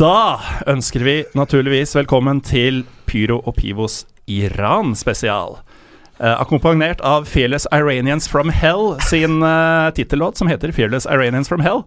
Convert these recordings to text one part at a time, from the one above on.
Da ønsker vi naturligvis velkommen til Pyro og Pivos Iran spesial. Uh, akkompagnert av Fearless Iranians from Hell sin uh, tittellåt, som heter Fearless Iranians from Hell.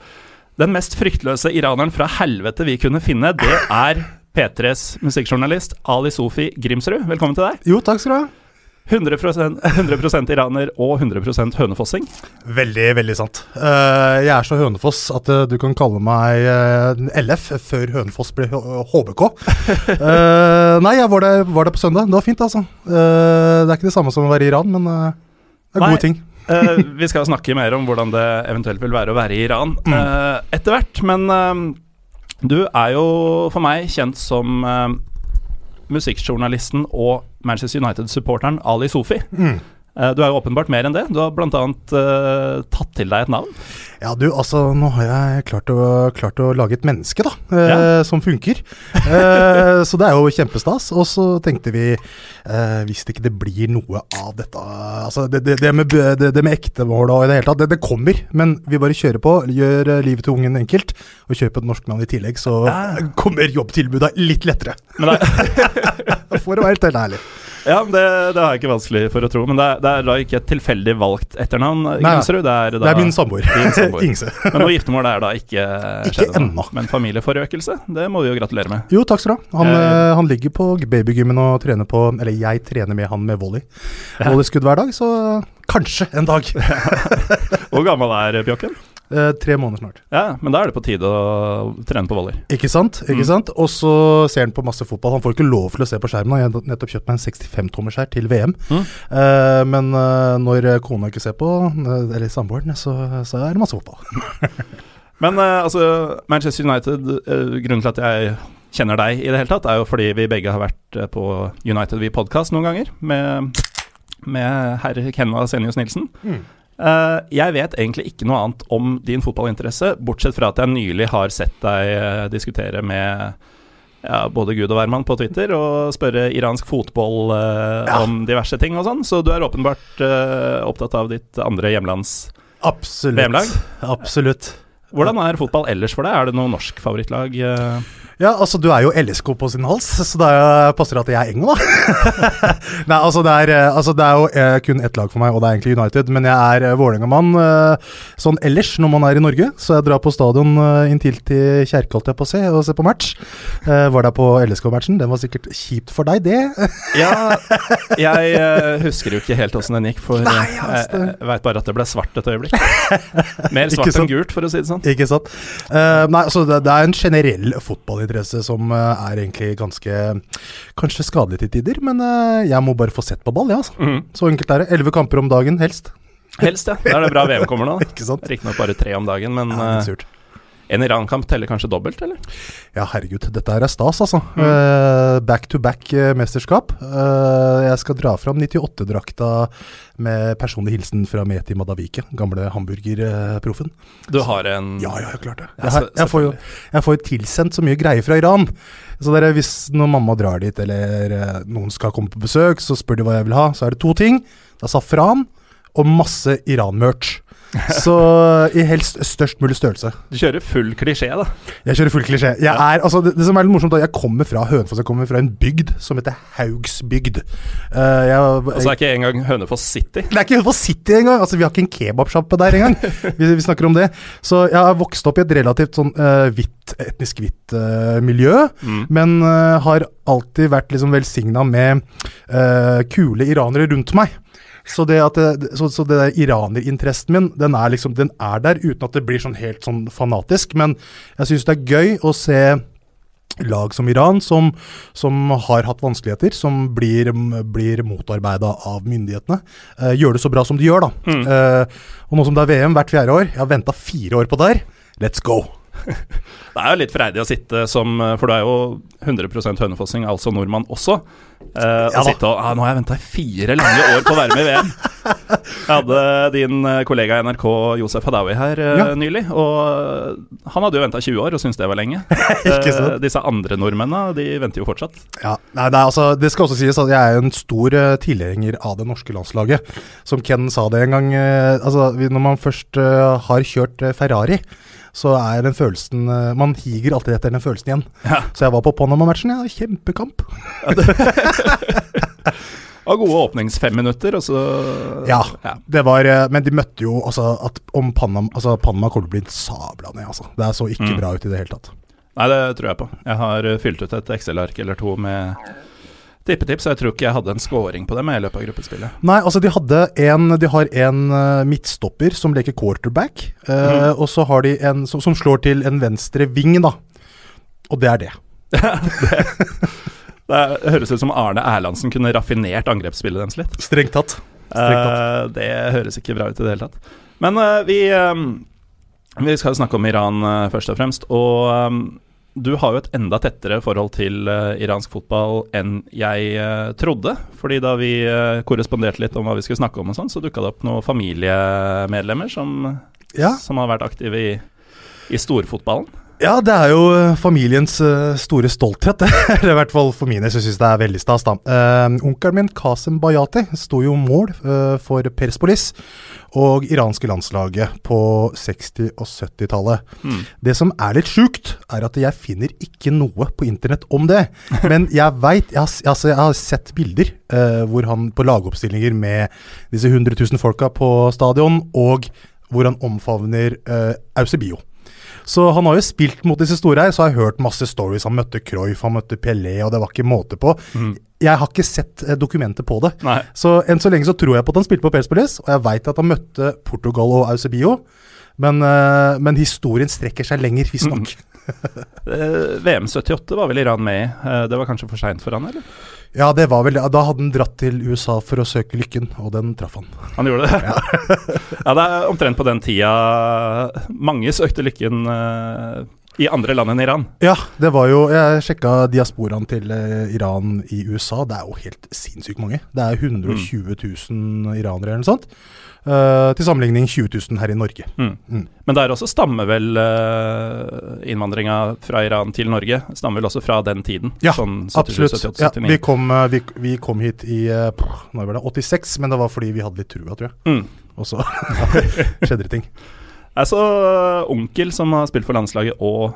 Den mest fryktløse iraneren fra helvete vi kunne finne, det er P3s musikkjournalist Ali Sofi Grimsrud. Velkommen til deg. Jo, takk skal du ha. 100, 100 iraner og 100 hønefossing. Veldig, veldig sant. Eh, jeg er så Hønefoss at eh, du kan kalle meg eh, LF før Hønefoss ble HBK. Nei, jeg var der, var der på søndag. Det var fint, altså. Det er ikke det samme som å være i Iran, men det er Nei. gode ting. Eh, vi skal snakke mer om hvordan det eventuelt vil være å være i Iran eh, etter hvert. Men du er jo for meg kjent som musikkjournalisten og Manchester United-supporteren Ali Sofi. Mm. Eh, du er jo åpenbart mer enn det. Du har bl.a. Uh, tatt til deg et navn. Ja, du, altså, nå har jeg klart å, klart å lage et menneske, da, eh, Ja. som funker. Uh, så det er jo kjempestas. Og så tenkte vi, uh, hvis det ikke det blir noe av dette Altså, det, det, det, med, det, det med ektemål og i det hele tatt, det, det kommer. Men vi bare kjører på, gjør eh, livet til ungen enkelt, og kjøper et norsk navn i tillegg, så kommer jobbtilbudet litt lettere. Men For å være helt ærlig. Ja, det, det har jeg ikke vanskelig for å tro. Men det er, det er da ikke et tilfeldig valgt etternavn, nei. Grimsrud. Det er, da, Det er min samboer. Ingse. Men noe giftermål er da ikke, Ikke skjedd ennå. ennå. Men familieforøkelse, det må vi jo gratulere med. Jo, takk skal du ha. Han, Eh, eh, han ligger på babygymmen og trener på Eller jeg trener med han med volley. Volleyskudd hver dag, så kanskje en dag. Hvor gammel er Bjokken? Eh, tre måneder snart. Ja, men da er det på tide å trene på volley. Ikke sant? ikke Mm. sant? Og så ser han på masse fotball. Han får ikke lov til å se på skjermen. Jeg har nettopp kjøpt meg en 65-tommerskjær til VM. Mm. Eh, men eh, når kona ikke ser på, eh, eller samboeren, så, så er det masse fotball. Men eh, altså, Manchester United, grunnen til at jeg kjenner deg i det hele tatt, er jo fordi vi begge har vært på United We Podcast noen ganger med, med herr Kenna Senius Nilsen. Mm. Eh, jeg vet egentlig ikke noe annet om din fotballinteresse, bortsett fra at jeg nylig har sett deg eh, diskutere med ja, både gud og hvermann på Twitter og spørre iransk fotball eh, Ja. om diverse ting og sånn, så du er åpenbart eh, opptatt av ditt andre hjemlands Absolutt. VM-lag? Absolutt. Hvordan er fotball ellers for deg? Er det noe norsk favorittlag? eh? Ja, altså du er jo LSK på sin hals, så da passer det at jeg er Engel, da. Nei, altså det er, eh, altså det er jo eh, kun ett lag for meg, og det er egentlig United. Men jeg er Vålerenga-mann sånn ellers når man er i Norge. Så jeg drar på stadion inntil til Kjerke, holdt jeg på å se, og ser på match. Var der på LSK-matchen. Den var sikkert kjipt for deg, det. Ja, jeg husker jo ikke helt åssen den gikk, for Nei, jeg, jeg veit bare at det ble svart et øyeblikk. Mer svart enn gult, for å si det sånn. Ikke sant? Uh, nei, altså det, det er en generell fotballinteresse som uh, er egentlig ganske Kanskje skadelig til tider, men uh, jeg må bare få sett på ball, ja, altså. Mm. Så enkelt er det. Elleve kamper om dagen, helst. Helst, ja. Da er det bra VM kommer nå. Riktignok bare tre om dagen, men Ja, det er eh, surt. En Iran-kamp teller kanskje dobbelt, eller? Ja, herregud, dette her er stas, altså. Eh, back to back eh, mesterskap. Uh, jeg skal dra fram 98-drakta med personlig hilsen fra Meti Madavike, gamle hamburgerproffen. Du har en Ja, ja, klart det. Jeg, har- jeg, får jo, jeg får jo tilsendt så mye greier fra Iran. Så det er, hvis når mamma drar dit, eller noen skal komme på besøk, så spør de hva jeg vil ha. Så er det to ting. Det er safran og masse Iran-merch. Så i helst størst mulig størrelse. Du kjører full klisjé, da. Jeg kjører full klisjé. Jeg er, altså, det, det som er litt morsomt, da, jeg kommer fra Hønefoss. Jeg kommer fra en bygd som heter Haugsbygd. Uh, jeg, Altså er ikke engang Hønefoss City. det er ikke Hønefoss City engang! Altså, vi har ikke en kebabsjappe der engang. vi, vi snakker om det. Så jeg har vokst opp i et relativt sånn uh, hvitt, etnisk hvitt uh, miljø, men eh, har alltid vært liksom velsigna med kule iranere rundt meg. Så det, at det, så, så det der iranerinteressen min, den er liksom, den er der uten at det blir sånn helt sånn fanatisk. Men jeg syns det er gøy å se lag som Iran, som, som har hatt vanskeligheter, som blir, blir motarbeida av myndighetene, eh, gjør det så bra som de gjør. da. Eh, og nå som det er VM hvert fjerde år, jeg har venta fire år på det her, let's go! Det er jo litt freidig å sitte som For du er jo 100 hønefossing, altså nordmann også. Eh, Ja og sitte og ah, Nå har jeg venta i fire lange år på å være med i VM. Jeg hadde din eh, kollega i NRK Josef Hadaoui her eh, Ja. nylig, og han hadde jo venta 20 år og syntes det var lenge. Eh, disse andre nordmennene, de venter jo fortsatt. Ja, nei, nei, altså, Det skal også sies at jeg er en stor uh, tilhenger av det norske landslaget. Som Ken sa det en gang. uh, altså, Når man først uh, har kjørt Ferrari, så er den følelsen eh, Man higer alltid etter den følelsen igjen. Ja. Så jeg var på Panama-matchen. Ja, kjempekamp. Og gode åpningsfem minutter, og så Ja, det var eh, Men de møtte jo altså at om Panama Altså, Panama kommer til å bli sabla ned, altså. Det så ikke Mm. bra ut i det hele tatt. Nei, det tror jeg på. Jeg har eh, fylt ut et Excel-ark eller to med tippetips, og jeg tror ikke jeg hadde en scoring på dem i løpet av gruppespillet. Nei, altså de en De har en eh, midtstopper som leker quarterback, eh, og så har de en som, som slår til en venstre ving, da. Og det er det. Det det høres ut som Arne Erlandsen kunne raffinert angrepsspillet deres litt. Strengt tatt. Strengt tatt. Uh, det høres ikke bra ut i det hele tatt. Men uh, vi, vi skal snakke om Iran først og fremst. Og eh, du har jo et enda tettere forhold til uh, iransk fotball enn jeg uh, trodde. Fordi da vi uh, korresponderte litt om hva vi skulle snakke om, og sånn, så dukka det opp noen familiemedlemmer som, Ja. som har vært aktive i, i storfotballen. Ja, det er jo eh, familiens eh, store stolthet. Eller i hvert fall for mine, så syns det er veldig stas, da. Uh, onkelen min, Kasem Bayati, sto jo mål uh, for Perspolis og iranske landslaget på 60- og 70-tallet. Mm. Det som er litt sjukt, er at jeg finner ikke noe på internett om det. Men jeg veit jeg, altså, jeg har sett bilder uh, hvor han på lagoppstillinger med disse 100 000 folka på stadion, og hvor han omfavner uh, Eusebio. Så han har jo spilt mot disse store her, så har jeg hørt masse stories. Han møtte Cruyff, han møtte Pelé, og det var ikke måte på. Jeg har ikke sett eh, dokumentet på det. Nei. Så enn så lenge så tror jeg på at han spilte på Perspolis, og jeg veit at han møtte Portugal og Eusebio. Men, eh, men historien strekker seg lenger, visstnok. Mm. VM 78 var vel Iran med i. Eh, det var kanskje for seint for han, eller? Ja, det var vel Da hadde han dratt til USA for å søke lykken, og den traff han. Han gjorde det? Ja. det er omtrent på den tida mange søkte lykken uh, i andre land enn Iran. Ja, det var jo Jeg sjekka diasporaen til uh, Iran i USA. Det er jo helt sinnssykt mange. Det er 120 000 iranere eller noe sånt. Eh, til sammenligning 20 000 her i Norge. Mm. Mm. Men der også stammer vel uh, innvandringa fra Iran til Norge Stammer vel også fra den tiden? Ja, sånn 77, Absolutt. 78, Ja, vi, kom, eh, vi, vi kom hit i eh, pff, når var det, 86, men det var fordi vi hadde litt trua, tror jeg. Mm. Og så skjedde det ting. Altså, onkel som har spilt for landslaget, og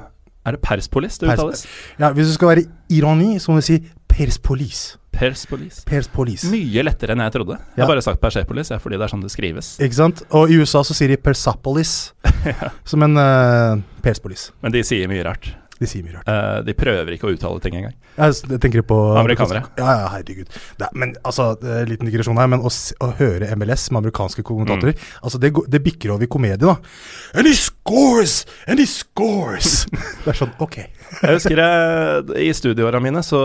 er det Perspolis det Pers- uttales? Ja, Hvis du skal være ironi, så må du si Perspolis. Perspolis. Perspolis. Mye lettere enn jeg trodde. Jeg Ja. har bare sagt Persepolis ja, fordi det er sånn det skrives. Ikke sant? Og i USA så sier de Persapolis, som en uh, Perspolis. Men de sier mye rart. De sier mye rart. Uh, de prøver ikke å uttale ting engang. Jeg, tenker på Amerikanere. Ja, ja, herregud. Det er, men altså, eh, liten digresjon her, men å, å høre MLS med amerikanske kommentatorer Mm. Altså, det, det bikker over i komedie, da. And he scores! And he scores! det er sånn, ok. Jeg husker jeg, I studieåra mine så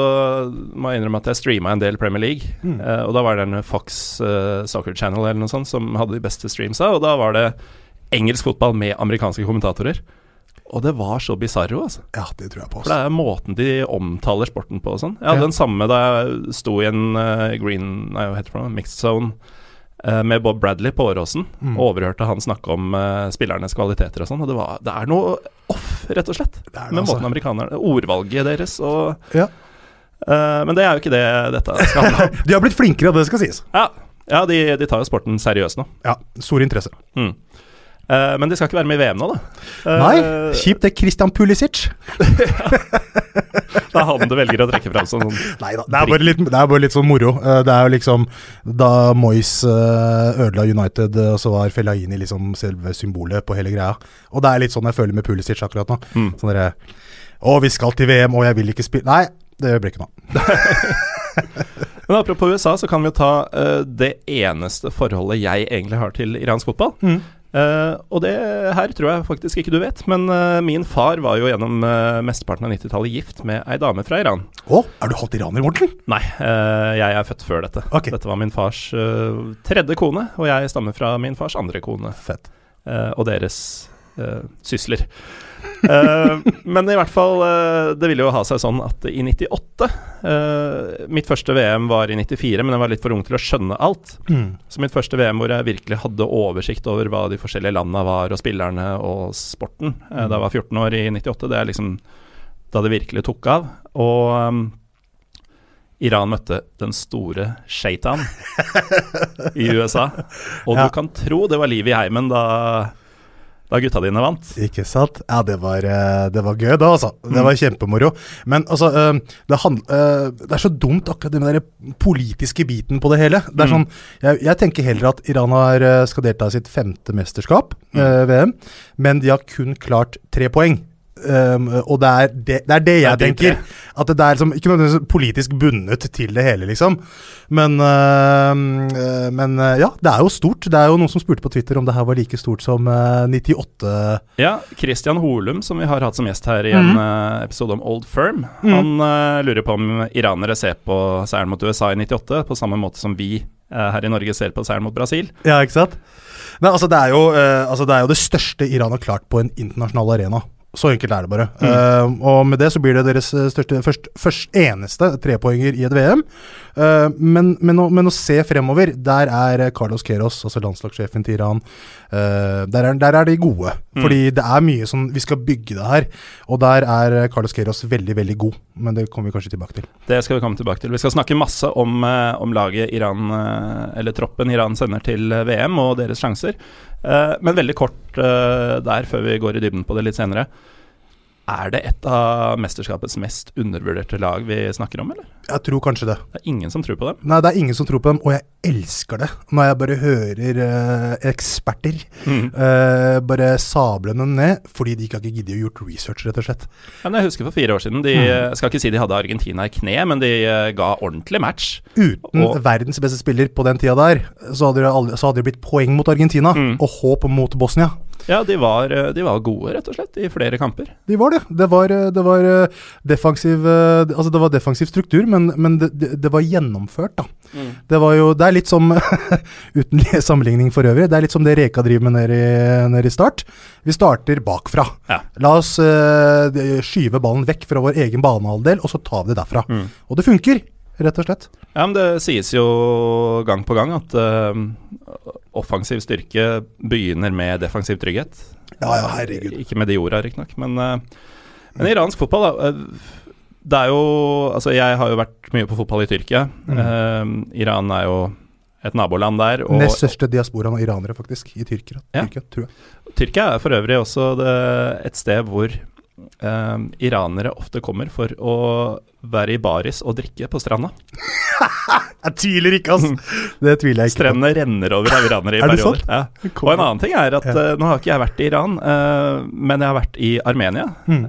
må jeg innrømme at jeg streama en del Premier League. Mm. Eh, og da var det en Fox eh, Soccer Channel eller noe sånt som hadde de beste streamsa. Og da var det engelsk fotball med amerikanske kommentatorer. Og det var så bisarro, altså. Ja, det tror jeg på. Også. For det er måten de omtaler sporten på og sånn. Jeg hadde Ja. den samme da jeg sto i en uh, green Nei, hva heter det? Mixed zone med Bob Bradley på Åråsen. Mm. Overhørte han snakke om eh, spillernes kvaliteter og sånn. Og det, var, det er noe off, rett og slett. Det det, Med altså. måten amerikanerne Ordvalget deres og Ja. uh, men det er jo ikke det dette skal handle om. De har blitt flinkere, det skal sies. Ja, ja de, de tar jo sporten seriøst nå. Ja, stor interesse. Mm. Eh, men de skal ikke være med i VM nå, da. Uh, Nei, kjipt det. Christian Pulisic. Det er han du velger å trekke fram som sånn Nei da, det er bare litt, det er bare litt sånn moro. Eh, Det er jo liksom Da Moyes ødela United, og så var Fellaini liksom selve symbolet på hele greia. Og det er litt sånn jeg føler med Pulisic akkurat nå. Mm. Sånn derre Å, vi skal til VM, og jeg vil ikke spille Nei, det blir ikke noe. Men apropos USA, så kan vi jo ta uh, det eneste forholdet jeg egentlig har til iransk fotball. Mm. Eh, og det her tror jeg faktisk ikke du vet, men uh, min far var jo gjennom uh, mesteparten av 90-tallet gift med ei dame fra Iran. Å, er du halvt iraner, Morten? Nei, jeg er født før dette. Okay. Dette var min fars tredje kone, og jeg stammer fra min fars andre kone. Fett. og deres sysler. Eh, men i hvert fall, eh, det ville jo ha seg sånn at i 98 eh, Mitt første VM var i 94, men jeg var litt for ung til å skjønne alt. Mm. Så mitt første VM hvor jeg virkelig hadde oversikt over hva de forskjellige landene var, og spillerne og sporten, eh, da jeg var 14 år i 98, det er liksom da det virkelig tok av. Og um, Iran møtte den store shaitan i USA. Og Ja. du kan tro det var liv i heimen da, da gutta dine vant. Ikke sant? Ja, det var, eh, det var gøy, da, altså. Det var kjempemoro. Men altså, eh, det, hand, eh, det er så dumt, akkurat den der politiske biten på det hele. Det er sånn, jeg, jeg tenker heller at Iran har, skal delta i sitt femte mesterskap, mm. VM, men de har kun klart tre poeng. Um, og det er det, det, er det jeg Det er tenker. At det er liksom, ikke nødvendigvis politisk bundet til det hele, liksom. Men, øh, men uh, ja, det er jo stort. Det er jo noen som spurte på Twitter om det her var like stort som uh, 98 Ja, Christian Holum, som vi har hatt som gjest her i en mm. eh, episode om Old Firm, han eh, lurer på om iranere ser på seieren mot USA i 98 på samme måte som vi eh, her i Norge ser på seieren mot Brasil. Ja, ikke sant? Nei, altså det, er jo, eh, altså det er jo det største Iran har klart på en internasjonal arena. Så enkelt er det bare. Eh, og med det så blir det deres eh, største, først, først eneste trepoenger i et VM. Uh, men, men, å, men å se fremover, der er eh, Carlos Queros, altså landslagssjefen til Iran, uh, der, er, der er de gode. Fordi det er mye som Vi skal bygge det her. Og der er eh, Carlos Queros veldig, veldig god. Men det kommer vi kanskje tilbake til. Det skal vi komme tilbake til. Vi skal snakke masse om, eh, om laget Iran, eh, eller troppen Iran sender til eh, VM, og deres sjanser. Eh, men veldig kort eh, der, før vi går i dybden på det litt senere. Er det et av mesterskapets mest undervurderte lag vi snakker om, eller? Jeg tror kanskje det. Det er ingen som tror på dem. Nei, det er ingen som tror på dem, og jeg elsker det. Når jeg bare hører eh, eksperter eh, bare sable dem ned, fordi de ikke har giddet å gjort research, rett og slett. Ja, men jeg husker for fire år siden de, Jeg skal ikke si de hadde Argentina i kne, men de eh, ga ordentlig match. Uten Og- verdens beste spiller på den tida der, så hadde det, aldri, så hadde det blitt poeng mot Argentina, Mm. og håp mot Bosnia. Ja, de var, eh, de var gode, rett og slett, i flere kamper. De var det. Det var, eh, det var eh, defensiv Altså, det var defensiv struktur, men, men det, det, det var gjennomført, da. Mm. Det var jo Det er litt som Uten sammenligning for øvrig, det er litt som det Reka driver med nede i, nede i Start. Vi starter bakfra. Ja. La oss uh, skyve ballen vekk fra vår egen banehalvdel, og så tar vi det derfra. Mm. Og det funker, rett og slett. Ja, men det sies jo gang på gang at uh, offensiv styrke begynner med defensiv trygghet. Ja, ja, herregud. Ikke med de orda, riktignok. Men, uh, men iransk fotball, da. eh, det er jo Altså, jeg har jo vært mye på fotball i Tyrkia. Eh, Iran er jo et naboland der. Og Nest største diasporaen av iranere, faktisk, i Tyrkia. Ja. Tyrkia tror jeg. Tyrkia er for øvrig også det, et sted hvor eh, iranere ofte kommer for å være i baris og drikke på stranda. Jeg tviler ikke, ass! Det tviler jeg ikke på. Renner over av iranere i Er det perioder. Ja. Og en annen ting er at Ja. eh, nå har ikke jeg vært i Iran, eh, men jeg har vært i Armenia. Mm.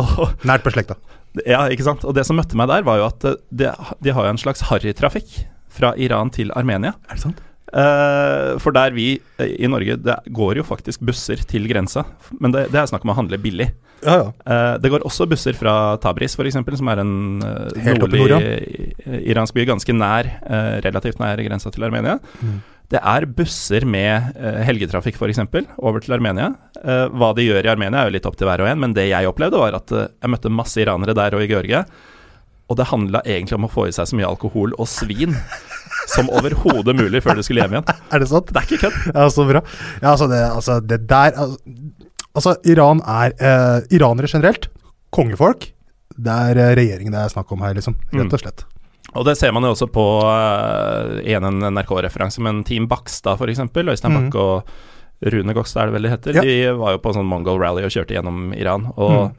Og, Nært på slekta. ja, ikke sant? og det som møtte meg der, var jo at de, de har jo en slags harrytrafikk fra Iran til Armenia. Er det sant? Eh, for der vi eh, i Norge Det går jo faktisk busser til grensa, men det, det er snakk om å handle billig. Ja, ja. Eh, det går også busser fra Tabriz, f.eks., som er en nordlig nord, ja. iransk by, ganske nær, relativt nær grensa til Armenia. Mm. Det er busser med uh, helgetrafikk, f.eks., over til Armenia. Hva de gjør i Armenia, er jo litt opp til hver og en, men det jeg opplevde, var at jeg møtte masse iranere der og i Georgia. Og det handla egentlig om å få i seg så mye alkohol og svin som overhodet mulig før du skulle hjem igjen. Er det sant? Det er ikke kødd. Ja, så bra. Ja, altså, det, altså, det der altså, altså, Iran er eh, Iranere generelt, kongefolk. Det er eh, regjeringen det er snakk om her, liksom. Rett og slett. Og det ser man jo også på uh, en NRK-referanse, men Team Bakstad f.eks. Øystein. Bakke og Rune Gokstad er det vel de heter. Ja. De var jo på en sånn Mongol rally og kjørte gjennom Iran. Og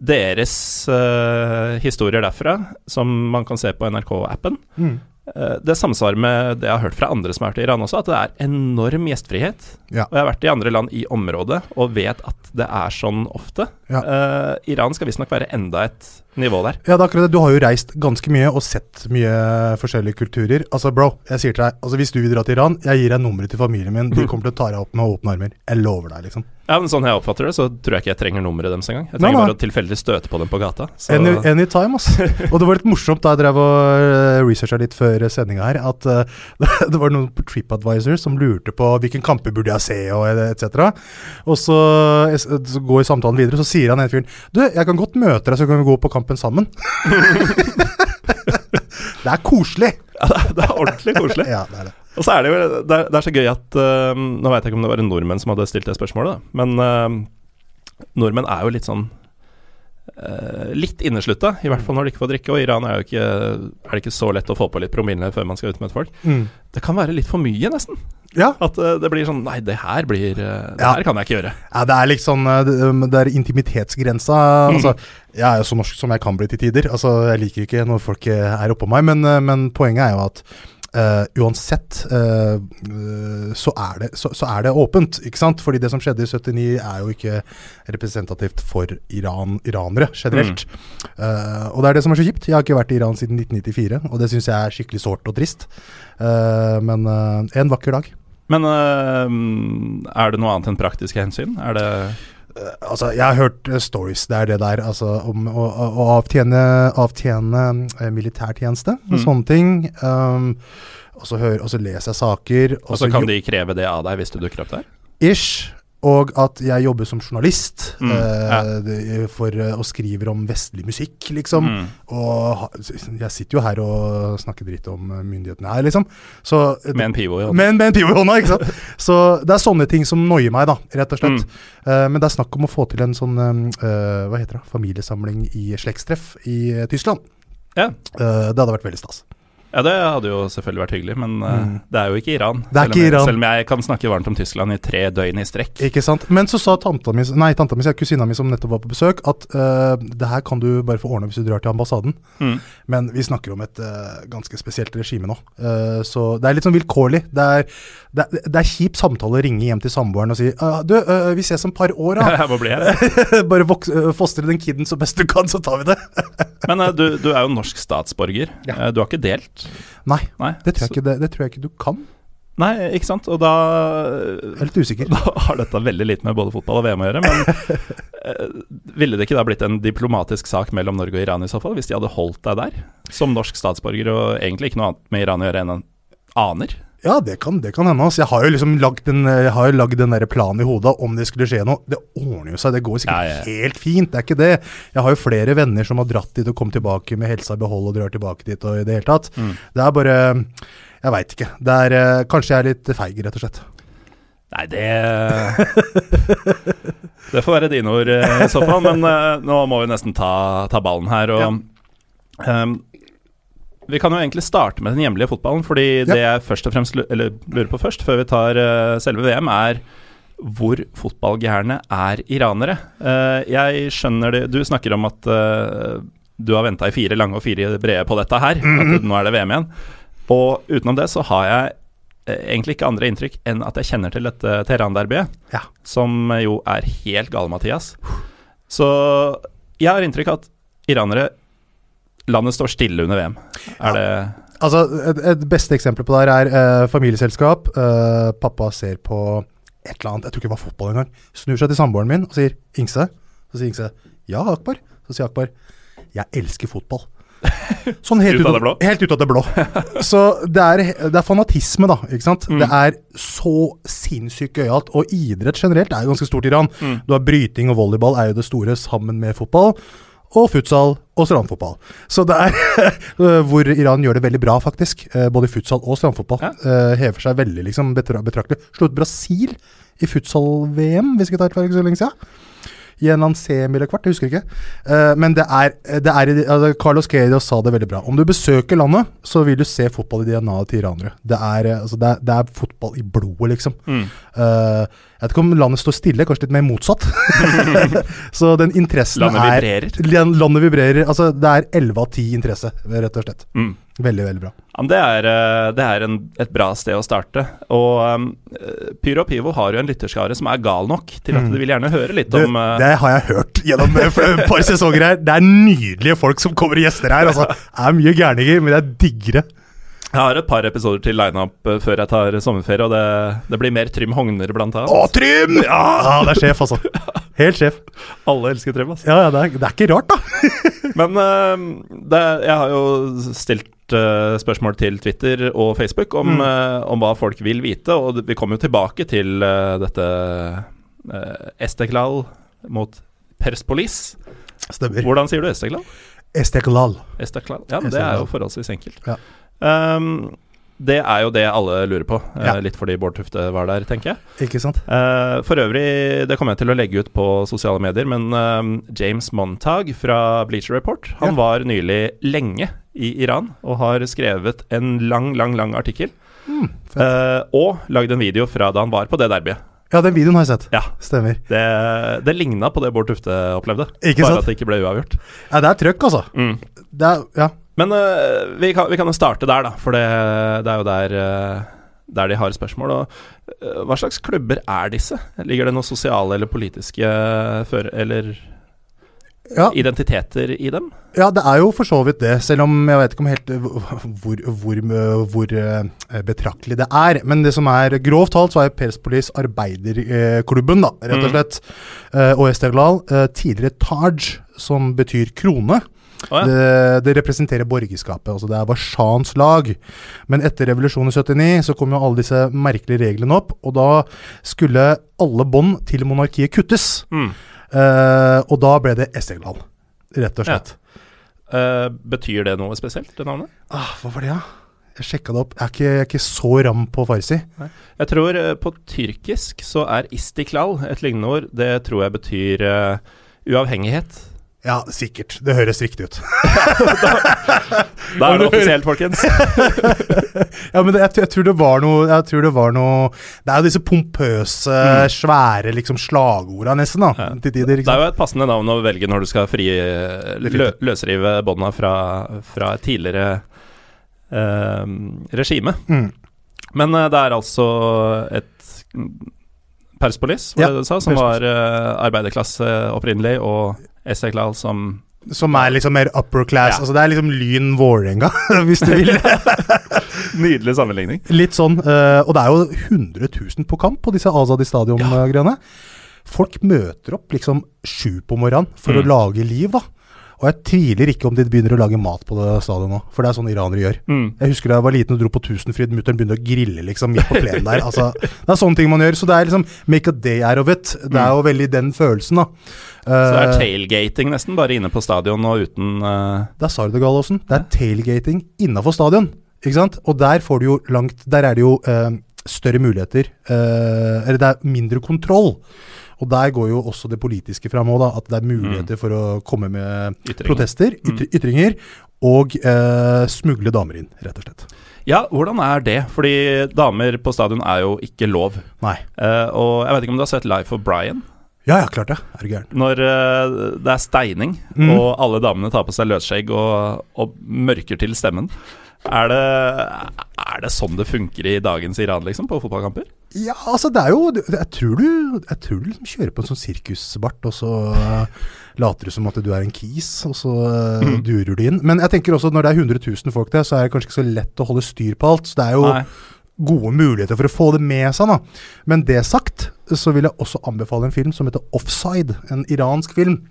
deres uh, historier derfra, som man kan se på NRK-appen, Mm. Uh, det samsvarer med det jeg har hørt fra andre som har vært i Iran også, at det er enorm gjestfrihet. Ja. Og jeg har vært i andre land i området og vet at det er sånn ofte. Ja. Uh, Iran skal visstnok være enda et nivå der. Ja, det er akkurat det. Du har jo reist ganske mye og sett mye forskjellige kulturer. Altså, bro, jeg sier til deg, altså hvis du vil dra til Iran, jeg gir deg nummeret til familien min. De kommer til å ta deg opp med åpne armer. Jeg lover deg, liksom. Ja, men Sånn jeg oppfatter det, så tror jeg ikke jeg trenger nummeret deres engang. Jeg trenger nei. bare å tilfeldig støte på dem på gata. Any, anytime, ass. Og det var litt morsomt da jeg drev og uh, researcha litt før sendinga her, at uh, det var noen på TripAdvisor som lurte på hvilken kamper burde jeg se, og etc. Og så, så går samtalen videre, så sier han ene fyren Du, jeg kan godt møte deg, så kan vi gå på kampen sammen. det er koselig. ja, det, er, det er ordentlig koselig. Ja, det er det. Og så er det jo det er, det er så gøy at uh, Nå vet jeg ikke om det var en nordmenn som hadde stilt det spørsmålet, da. Men uh, nordmenn er jo litt sånn Litt inneslutta, i hvert fall når de ikke får drikke. Og i Iran er, jo ikke, er det ikke så lett å få på litt promille før man skal ut med et folk. Mm. Det kan være litt for mye, nesten. Ja. At øh, det blir sånn Nei, det her blir øh, Det Ja. her kan jeg ikke gjøre. Ja, det er liksom eh, Det er intimitetsgrensa. Altså, jeg er jo så norsk som jeg kan bli til tider. Altså, Jeg liker ikke når folk eh, er oppå meg, men, eh, men poenget er jo at eh, uansett uh, så, er det, så, så er det åpent, ikke sant? Fordi det som skjedde i 79 er jo ikke representativt for Iran, iranere generelt. Eh, og det er det som er så kjipt. Jeg har ikke vært i Iran siden 1994, og det syns jeg er skikkelig sårt og trist. Men en vakker dag. Men er det noe annet enn praktiske hensyn? Er det Altså, jeg har hørt eh, stories, det er det der, altså, om å, å, avtjene, avtjene eh, militærtjeneste og Mm. sånne ting. Um, og, så hører, og så leser jeg saker. Og så kan de kreve det av deg hvis du dukker opp der? Ish. Og at jeg jobber som journalist Mm, eh, ja. det- for, eh, og skriver om vestlig musikk, liksom. Mm. Og jeg sitter jo her og snakker dritt om eh, myndighetene her, liksom. Så, Med en pivo i hånda. men med en pivo i hånda, ikke sant. Så det er sånne ting som noier meg, da, rett og slett. Mm. Eh, men det er snakk om å få til en sånn eh, hva heter det, familiesamling i slektstreff i eh, Tyskland. Ja. Eh, det hadde vært veldig stas. Ja, det hadde jo selvfølgelig vært hyggelig, men eh, Mm. det er jo ikke Iran. Det er selv, ikke jeg, Iran. selv om jeg kan snakke varmt om Tyskland i tre døgn i strekk. Ikke sant? Men så sa tanta mi, nei, tanta mi, kusina mi som nettopp var på besøk, at uh, det her kan du bare få ordna hvis du drar til ambassaden. Mm. Men vi snakker om et uh, ganske spesielt regime nå. Uh, så det er litt sånn vilkårlig. Det er, det, er, det er kjip samtale å ringe hjem til samboeren og si «Ah, Du, vi ses om et par år, da. Bli bare voks, eh, fostre den kiden så best du kan, så tar vi det. Men du, du er jo norsk statsborger. Ja. Du har ikke delt? Nei, Nei, det tror, ikke, det, det tror jeg ikke du kan. Nei, ikke sant. Og da, Jeg er litt usikker. da har dette veldig lite med både fotball og VM å gjøre. Men eh, ville det ikke da blitt en diplomatisk sak mellom Norge og Iran i så fall, hvis de hadde holdt deg der? Som norsk statsborger og egentlig ikke noe annet med Iran å gjøre enn en aner? Ja, det kan, det kan hende. Altså. Jeg har jo liksom lagd den, den der planen i hodet om det skulle skje noe. Det ordner jo seg, det går sikkert Ja, ja. helt fint. Det er ikke det. Jeg har jo flere venner som har dratt dit og kommet tilbake med helsa i behold og drar tilbake dit og i det hele tatt. Mm. Det er bare Jeg veit ikke. Det er eh, Kanskje jeg er litt feig, rett og slett. Nei, det Det får være dine ord eh, i så fall. Men eh, nå må vi nesten ta, ta ballen her. Og ehm, vi kan jo egentlig starte med den hjemlige fotballen. Fordi det jeg først og fremst eller, lurer på først, før vi tar uh, selve VM, er hvor fotballgærne er iranere. Uh, jeg skjønner det Du snakker om at uh, du har venta i fire lange og fire brede på dette her. At nå er det VM igjen. Og utenom det så har jeg egentlig ikke andre inntrykk enn at jeg kjenner til dette Teheran-derbyet, Ja. som jo er helt gale, Mathias. Så jeg har inntrykk av at iranere Landet står stille under VM. Er det Altså, et, et beste eksempel på det her er eh, familieselskap. Eh, pappa ser på et eller annet, jeg tror ikke det var fotball engang. Snur seg til samboeren min og sier 'Ingse'. Så sier Ingse 'Ja, Akbar'. Så sier Akbar 'Jeg elsker fotball'. Sånn helt Ut av det blå? Helt ut av det blå. Så det er, det er fanatisme, da. ikke sant? Mm. Det er så sinnssykt gøyalt. Og idrett generelt er jo ganske stort i Iran. Mm. Du har bryting og volleyball er jo det store sammen med fotball. Og futsal og strandfotball. Så det er hvor Iran gjør det veldig bra, faktisk. Både Både futsal og strandfotball. Ja. Eh, Hever seg veldig liksom betraktelig. Slo ut Brasil i futsal-VM, hvis ikke tar feil, ikke så lenge siden. I en eller annen semi eller kvart, jeg husker ikke. Uh, men det er, det er altså, Carlos Queiroz sa det veldig bra. Om du besøker landet, så vil du se fotball i DNA-et til iranere. Det er, eh, altså, det, er, det er fotball i blodet, liksom. Mm. Uh, jeg vet ikke om landet står stille, kanskje litt mer motsatt. så den interessen Landet er vibrerer. Landet vibrerer. Altså, det er 11 av 10 interesse, rett og slett. Mm. Veldig, veldig bra. Ja, det er, eh, det er en, et bra sted å starte. Og um, Pyro og Pivo har jo en lytterskare som er gal nok til at de vil gjerne høre litt Du, om uh... det har jeg hørt gjennom et par sesonger her. Det er nydelige folk som kommer og gjester her. Altså, det er mye gærninger, men det er diggere. Jeg har et par episoder til lineup uh, før jeg tar sommerferie, og det, det blir mer Trym Hogner blant annet. Å, Trym! Ja, det er sjef, altså. Helt sjef. Alle elsker Trym, altså. Ja, ja, det er, det er ikke rart, da. Men uh, det, jeg har jo stilt eh, spørsmål til Twitter og Facebook om, Mm. uh, om hva folk vil vite, og vi kommer jo tilbake til eh, dette Esteklal mot Perspolis. Stemmer. Hvordan sier du Esteklal? Esteklal. Esteklal? Ja, men det er jo forholdsvis enkelt. Ja. Um, det er jo det alle lurer på, eh, Ja. litt fordi Bård Tufte var der, tenker jeg. Ikke sant? Eh, for øvrig, det kommer jeg til å legge ut på sosiale medier, men eh, James Montag fra Bleacher Report Han Ja. var nylig lenge i Iran og har skrevet en lang, lang lang artikkel. Mm, og lagd en video fra da han var på det derbyet. Ja, den videoen har jeg sett. Ja. Stemmer. Det, det ligna på det Bård Tufte opplevde, Ikke bare sant? at det ikke ble uavgjort. Ja, det er trøkk, altså. Mm. Det er, ja. Men uh, vi, kan, vi kan starte der, da, for det, det er jo der, uh, der de har spørsmål. Og, uh, hva slags klubber er disse? Ligger det noen sosiale eller politiske føre... eller Ja. identiteter i dem? ja, det er jo for så vidt det, selv om jeg vet ikke om helt hvor, hvor, hvor betraktelig det er. Men det som er grovt talt, så er Perspolis arbeiderklubben, da, rett og Mm. slett. Eh, og Esteglal, eh, tidligere Taj, som betyr krone. Å ja. Det, det representerer borgerskapet. altså Det er Warszawans lag. Men etter revolusjonen i 79 så kom jo alle disse merkelige reglene opp, og da skulle alle bånd til monarkiet kuttes. Mm. Uh, og da ble det Esteglal, rett og slett. Eh, betyr det noe spesielt, det navnet? Ah, hva var det, da? Jeg sjekka det opp. Jeg er ikke, jeg er ikke så ram på farsi. Jeg tror uh, på tyrkisk så er istiklal et lignende ord. Det tror jeg betyr uavhengighet. Ja, sikkert. Det høres riktig ut. Da er det offisielt, folkens. ja, men det, jeg, jeg tror det var noe Jeg tror det var noe Det er jo disse pompøse, svære liksom slagorda, nesten, da. Mm. Ja. Til tider. Det er jo et passende navn å velge når du skal fri, lø, løsrive bånda fra, fra et tidligere eh, regime. Mm. Men eh, det er altså et mm, Perspolis, var Ja, du sa, som Perspolis. var eh, arbeiderklasse opprinnelig, og Esteklal som Som er liksom mer upper class. Ja. Altså Det er liksom Lyn Vålerenga, hvis du vil. Nydelig sammenligning. Litt sånn. eh, og det er jo 100 000 på kamp på disse Azadi Stadion-greiene. Folk møter opp liksom sju på morgenen for å Mm. lage liv, da. Og jeg tviler ikke om de begynner å lage mat på det stadionet nå, for det er sånn iranere gjør. Mm. Jeg husker da jeg var liten og dro på Tusenfryd, mutter'n begynte å grille liksom midt på plenen der. Altså, det er sånne ting man gjør. Så det er liksom make a day out of it. Det er jo veldig den følelsen, da. Så det er Eh, tailgating nesten, bare inne på stadion og uten uh... Det, Gallosen. Det er tailgating innafor stadion. Ikke sant? Og der får du jo langt Der er det jo uh, større muligheter. Uh, eller det er mindre kontroll. Og der går jo også det politiske fram òg. At det er muligheter for å komme med ytringer. protester, ytr ytringer, og eh, smugle damer inn, rett og slett. Ja, hvordan er det? Fordi damer på stadion er jo ikke lov. Nei. Eh, og jeg vet ikke om du har sett Life of Brian? Ja, ja, klart det. Er du gæren. Når eh, det er steining, Mm. og alle damene tar på seg løsskjegg og, og mørker til stemmen. Er det, er det sånn det funker i dagens Iran, liksom, på fotballkamper? Ja, altså det er jo Jeg tror du, jeg tror du liksom kjører på en sånn sirkusbart, og så eh, later du som at du er en kis, og så uh, Mhm. durer du inn. Men jeg tenker også når det er 100 000 folk der, så er det kanskje ikke så lett å holde styr på alt. Så det er jo Nei. gode muligheter for å få det med seg, da. Men det sagt, så vil jeg også anbefale en film som heter Offside. En iransk film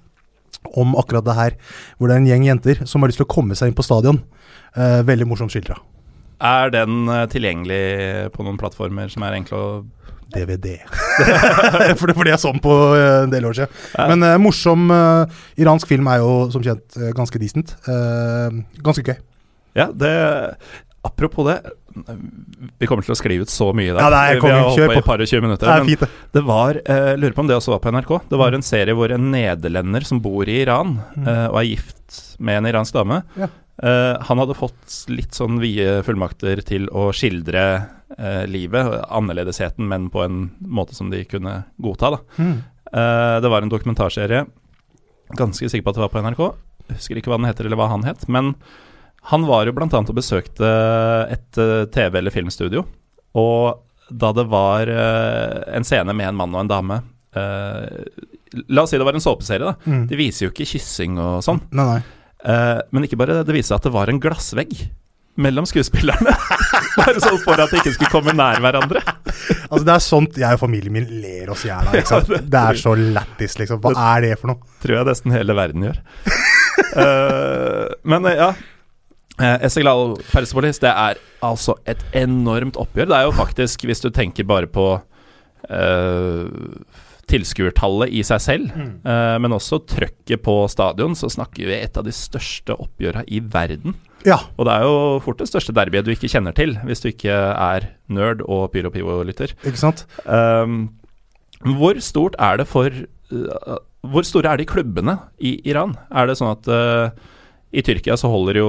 om akkurat det her. Hvor det er en gjeng jenter som har lyst til å komme seg inn på stadion. Eh, veldig morsomt skildra. Er den eh, tilgjengelig på noen plattformer som er enkle å DVD. for det fordi jeg så den på eh, en del år siden. Ja. Men eh, morsom eh, iransk film er jo som kjent eh, ganske decent. Eh, ganske gøy. Ja, det apropos det Vi kommer til å skrive ut så mye i dag. Ja, er- vi har holdt kjør på i et par og 20 minutter. Det er men det. var jeg Lurer på om det også var på NRK. Det var en serie hvor en nederlender som bor i Iran, eh, og er gift med en iransk dame Ja. eh, Han hadde fått litt sånn vide fullmakter til å skildre eh, livet, annerledesheten, men på en måte som de kunne godta. Mm. Eh, det var en dokumentarserie, ganske sikker på at det var på NRK. Jeg husker ikke hva den heter, eller hva han het. Men han var jo bl.a. og besøkte et eh, TV- eller filmstudio. Og da det var eh, en scene med en mann og en dame eh, La oss si det var en såpeserie, da. Mm. De viser jo ikke kyssing og sånn. Nei, nei. Men ikke bare det, det viser seg at det var en glassvegg mellom skuespillerne. Bare sånn for at de ikke skulle komme nær hverandre. Altså, det er sånt jeg og familien min ler oss i hjel av. ikke det- er så lættis, liksom. Hva er det for noe? Tror jeg nesten hele verden gjør. Men ja. Uh, Esseglal Persepolis, det er altså et enormt oppgjør. Det er jo faktisk, hvis du tenker bare på uh, tilskuertallet i seg selv, eh, men også trøkket på stadion, så snakker vi et av de største oppgjørene i verden. Ja. Og det er jo fort det største derbyet du ikke kjenner til, hvis du ikke er nerd og Pyro Pivo-lytter. Ikke sant? Um, hvor stort er det for uh, Hvor store er de klubbene i Iran? Er det sånn at uh, i Tyrkia så holder jo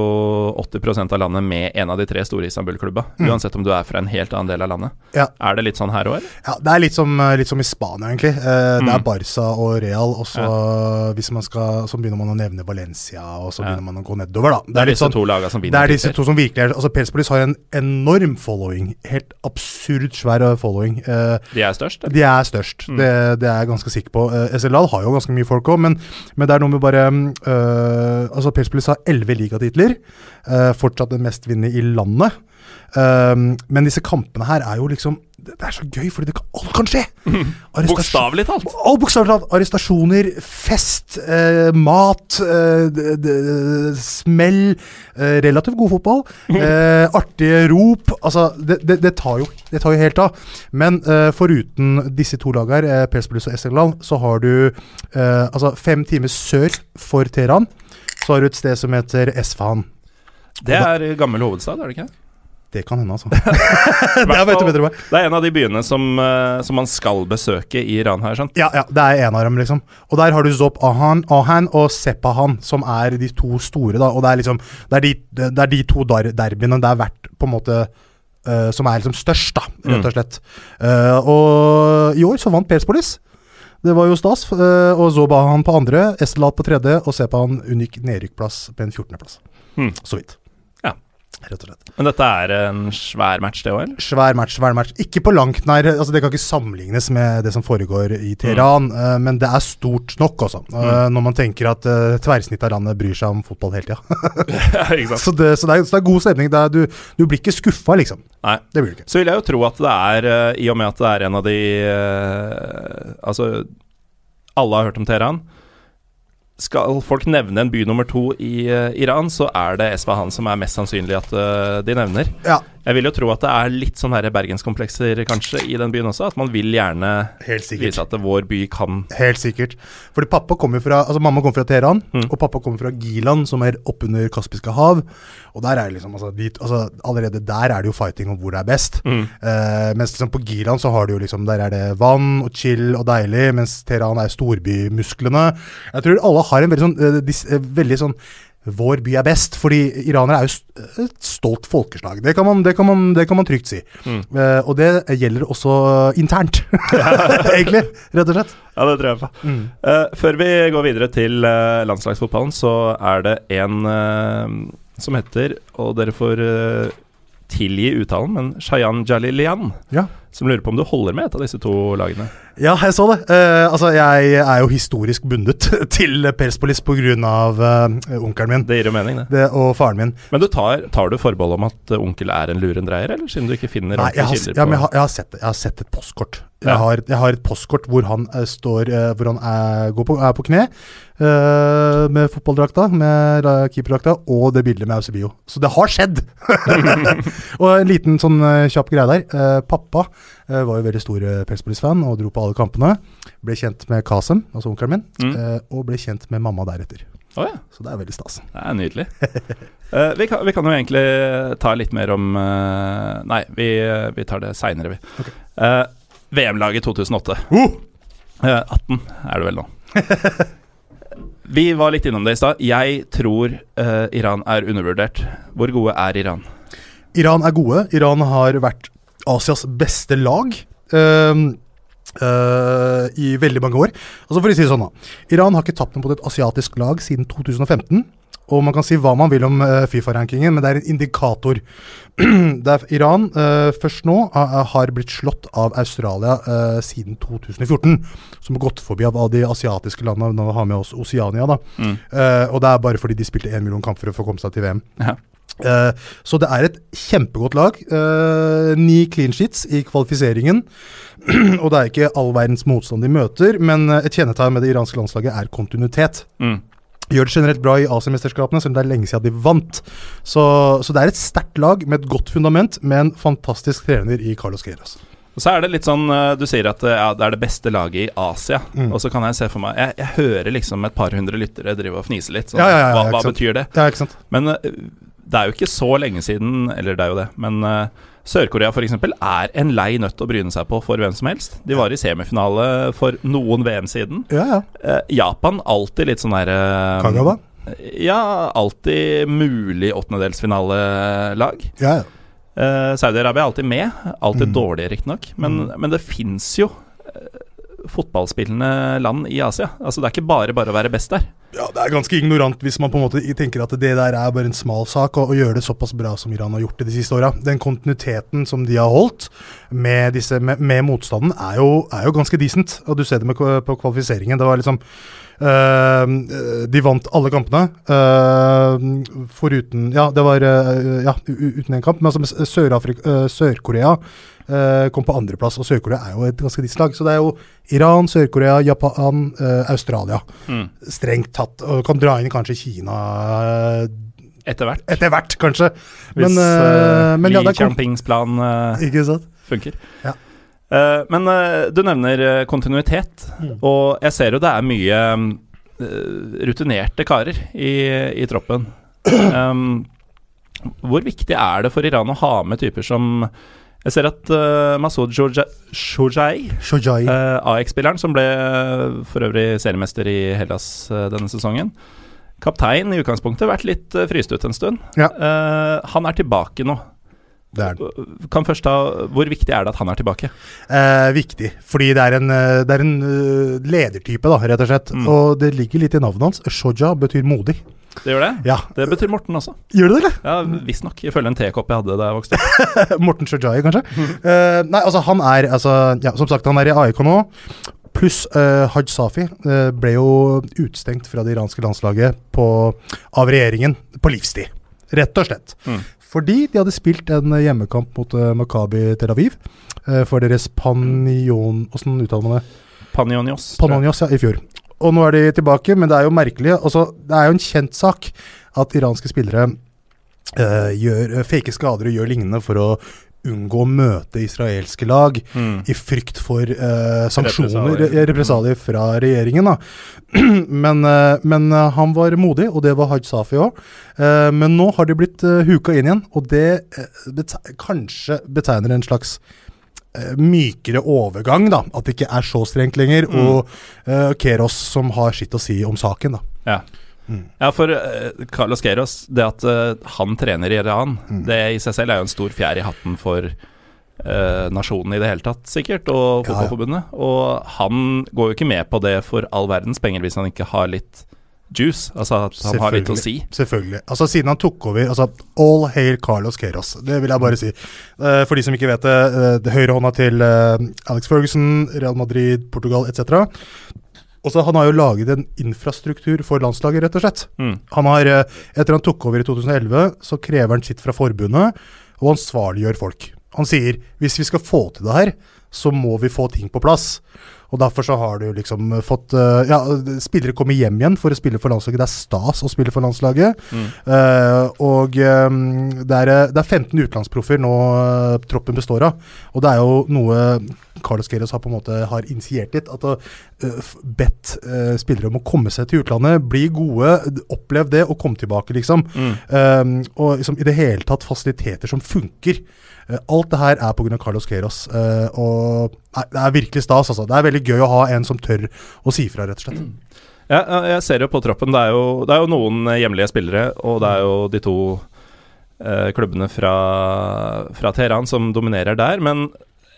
80% av landet med en av de tre store Istanbul-klubba, uansett om du er fra en helt annen del av landet. Mm. Ja. Er det litt sånn her òg? Ja, Det er litt som, eh, litt som i Spania, egentlig. Eh, Det Mm. er Barca og Real, og så hvis man skal, så begynner man å nevne Valencia, og så Ja. begynner man å gå nedover, da. Det er litt disse sånn- to lagene som Det vinner. er disse to som virkelig er Altså Pelspolis har en enorm following. Helt absurd svær eh, following. Eh, De er størst? eller? de er størst, Mm. det, det er jeg ganske sikker på. SLL har jo ganske mye folk òg, men, men det er noe med bare mm, øh, Altså Pelspolis har elleve ligatitler. eh, fortsatt den mest vinnende i landet. Um, men disse kampene her er jo liksom Det er så gøy, fordi det kan, alt kan skje! Arrestasjon- Bokstavelig talt. Oh, talt. Arrestasjoner, fest, eh, mat, eh, smell. Eh, relativt god fotball. Eh, artige rop. Altså, det, det, det, tar jo, det tar jo helt av. Men eh, foruten disse to lagene eh, Perspolis og Esteghlal, så har du eh, altså fem timer sør for Teheran, så har du et sted som heter Esfahan. Det er gammel hovedstad, er det ikke? Det kan hende, altså. Det vet du. Det er en av de byene som, eh, som man skal besøke i Iran, har jeg skjønt. Ja, ja, det er en av dem, liksom. Og der har du Zop Ahan, Ahan og Sepahan, som er de to store, da. Og det er liksom Det er de, det er de to der, derbyene det er verdt, på en måte uh, Som er liksom størst, da, rett og slett. Eh, og i år så vant Perspolis. Det var jo stas. Og så ba han på andre, Estelat på tredje, og Sepan unngikk nedrykkplass på en 14.-plass. Hmm. Så vidt. Rett og slett. Men dette er en svær match, det òg? Svær match, svær match. Ikke på langt nær altså Det kan ikke sammenlignes med det som foregår i Teheran, eh, men det er stort nok, også. eh, når man tenker at uh, tverrsnittet av landet bryr seg om fotball hele tida. så, det, så, det er, så det er god stemning. Er, du, du blir ikke skuffa, liksom. Nei. Det blir du ikke. Så vil jeg jo tro at det er, i og med at det er en av de Altså, alle har hørt om Teheran. Skal folk nevne en by nummer to i eh, Iran, så er det Esfahan som er mest sannsynlig at eh, de nevner. Ja, Jeg vil jo tro at det er litt sånn her bergenskomplekser kanskje i den byen også. At man vil gjerne vise at vår by kan Helt sikkert. Fordi pappa kommer fra Altså mamma kommer fra Teheran, Mm. og pappa kommer fra Gilan, som er oppunder Kaspiske hav. Og der er liksom altså, dit, altså, Allerede der er det jo fighting om hvor det er best. Mm. Eh, mens liksom på Gilan så har du jo liksom Der er det vann og chill og deilig, mens Teheran er storbymusklene. Jeg tror alle har en veldig sånn, eh, eh, veldig sånn vår by er best, fordi iranere er jo et stolt folkeslag. Det kan man, det kan man, det kan man trygt si. Mm. Uh, og det gjelder også internt, egentlig. Rett og slett. Ja, det tror jeg på. Eh, før vi går videre til uh, landslagsfotballen, så er det en eh, som heter, og dere får eh, tilgi uttalen, men Shayan Jalilian, Ja. som lurer på om du holder med et av disse to lagene. Ja, jeg så det. Uh, altså, jeg er jo historisk bundet til Perspolis pga. Uh, onkelen min Det gir jo mening, det. det, og faren min. Men du tar, tar du forbehold om at eh, onkel er en lurendreier, eller siden du ikke finner Nei, jeg har, ja, men jeg, har, jeg, har sett jeg har sett et postkort. Jeg, har, jeg har et postkort hvor han eh, står eh, Hvor han er, går på, er på kne uh, med fotballdrakta, med uh, keeperdrakta, og det bildet med Eusebio. Så det har skjedd! og en liten sånn eh, kjapp greie der. Uh, pappa uh, var jo veldig stor uh, Perspolis-fan og dro på alle kampene. Ble kjent med Kasem, altså onkelen min, Mm. eh, og ble kjent med mamma deretter. Oh, ja. Så det er veldig stas. Det er nydelig. uh, vi, kan, vi kan jo egentlig ta litt mer om uh, Nei, vi, vi tar det seinere, vi. Eh, VM-laget 2008. Uh! Eh, 18 er det vel nå. vi var litt innom det i stad. Jeg tror uh, Iran er undervurdert. Hvor gode er Iran? Iran er gode. Iran har vært Asias beste lag. uh, uh, I veldig mange år. Altså for å si det sånn da Iran har ikke tapt mot et asiatisk lag siden 2015. Og man kan si hva man vil om eh, Fifa-rankingen, men det er en indikator. det er Iran uh, først nå uh, har blitt slått av Australia uh, siden 2014. Som har gått forbi av av de asiatiske landene. Nå har med oss Oceania. da Mm. Og det er bare fordi de spilte én million kamper for å komme seg til VM. Ja. Så det er et kjempegodt lag. Ni clean sheets i kvalifiseringen. og det er ikke all verdens motstand de møter, men et kjennetegn med det iranske landslaget er kontinuitet. Mm. Gjør det generelt bra i Asiamesterskapene, selv om det er lenge siden de vant. Så, så det er et sterkt lag med et godt fundament, med en fantastisk trener i Carlos Queiroz. Og så er det litt sånn eh, Du sier at eh, ja, det er det beste laget i Asia. Mm. Og så kan jeg se for meg Jeg, jeg hører liksom et par hundre lyttere drive og fnise litt. Sånn, Ja, ja, hva hva betyr det? Men eh, det er jo ikke så lenge siden Eller det er jo det, men uh, Sør-Korea f.eks. er en lei nøtt å bryne seg på for hvem som helst. De var i semifinale for noen VM siden. Ja, ja. Eh, Japan alltid litt sånn derre Kagawa? Ja, alltid mulig åttendedelsfinalelag. Ja, ja. Eh, Saudi-Arabia er alltid med. Alltid Mm. dårlige, riktignok. Men, men det fins jo eh, fotballspillende land i Asia. Altså Det er ikke bare bare å være best der. Ja, Det er ganske ignorant hvis man på en måte tenker at det der er bare en smal sak, og gjøre det såpass bra som Iran har gjort det de siste åra. Den kontinuiteten som de har holdt med, disse, med, med motstanden, er jo, er jo ganske decent. Og du ser det med, på kvalifiseringen. Det var liksom De vant alle kampene. øh, foruten Ja, det var øh, ja, uten en kamp. Men altså Sør-Korea øh, Sør-Korea øh, kom på andreplass, og Sør-Korea er jo et ganske ditt lag. Så det er jo Iran, Sør-Korea, Japan, Australia Mm. strengt tatt. Og kan dra inn kanskje Kina eh, Etter hvert. etter hvert, kanskje. Hvis Men, uh, men ja, Li Champings plan uh, funker. Ja. Eh, men eh, du nevner eh, kontinuitet, Mm. og jeg ser jo det er mye rutinerte karer i, i troppen. Um, hvor viktig er det for Iran å ha med typer som Jeg ser at uh, Masud Shojai, eh, AX-spilleren, som ble uh, for øvrig seriemester i Hellas uh, denne sesongen Kaptein i utgangspunktet, vært litt uh, fryst ut en stund. Ja. Han er tilbake nå. Det er den. Kan først ta, Hvor viktig er det at han er tilbake? Eh, viktig, fordi det er en, eh, det er en eh, ledertype, da, rett og slett. Mm. Og det ligger litt i navnet hans. Shoja betyr modig. Det gjør det? Ja, Det betyr Morten også. Gjør det det, eller? Ja, Visstnok, ifølge en tekopp jeg hadde da jeg vokste opp. Morten Shojai, kanskje? Eh, nei, altså, han er altså, Ja, som sagt, han er i AIK nå. Pluss uh, Haj Safi eh, ble jo utestengt fra det iranske landslaget på, av regjeringen på livstid. Rett og slett. Mm. Fordi de hadde spilt en eh, hjemmekamp mot uh, Makabi Tel Aviv uh, for deres Panion... Åssen uttaler man det? Panionios. Panionios, ja, i fjor. Og nå er de tilbake, men det er jo merkelig. Altså, det er jo en kjent sak at iranske spillere uh, gjør, eh, faker skader og gjør lignende for å unngå å møte israelske lag Mm. i frykt for uh, sanksjoner, Represalier. represalier fra regjeringen. Da. men uh, men eh, han var modig, og det var Haj Safi òg. men nå har de blitt huka inn igjen, og det eh, bete kanskje betegner en slags eh, mykere overgang, da. At det ikke er så strengt lenger. Mm. Og Keros som har sitt å si om saken, da. Ja. Mm. ja, for eh, Carlos Queiroz, det at eh, han trener i Iran, Mm. det i seg selv er jo en stor fjær i hatten for eh, nasjonen i det hele tatt, sikkert, og Ja, ja. fotballforbundet. Og han går jo ikke med på det for all verdens penger hvis han ikke har litt juice. Altså at han har litt å si. Selvfølgelig. Altså Siden han tok over altså All hail Carlos Queiroz. Det vil jeg bare si. For de som ikke vet det, det høyrehånda til Alex Ferguson, Real Madrid, Portugal etc. Også, han har jo laget en infrastruktur for landslaget, rett og slett. Mm. Han har, eh, Etter han tok over i 2011, så krever han sitt fra forbundet, og ansvarliggjør folk. Han sier hvis vi skal få til det her, så må vi få ting på plass. Og Derfor så har du liksom fått eh, Ja, spillere kommer hjem igjen for å spille for landslaget. Det er stas å spille for landslaget. Mm. Uh, og um, det, er, det er 15 utenlandsproffer nå troppen består av. Og det er jo noe Carlos Queiroz har på en måte har initiert litt. At har uh, bedt uh, spillere om å komme seg til utlandet, bli gode, opplev det og kom tilbake, liksom. Um, og liksom, i det hele tatt fasiliteter som funker. Uh, alt det her er pga. Carlos Queiroz. Uh, og nei, det er virkelig stas, altså. Det er veldig gøy å ha en som tør å si fra, rett og slett. Ja, ja, jeg ser jo på troppen. Det er jo, det er jo noen eh, hjemlige spillere, og det er jo de to eh, klubbene fra, fra Teheran som dominerer der. Men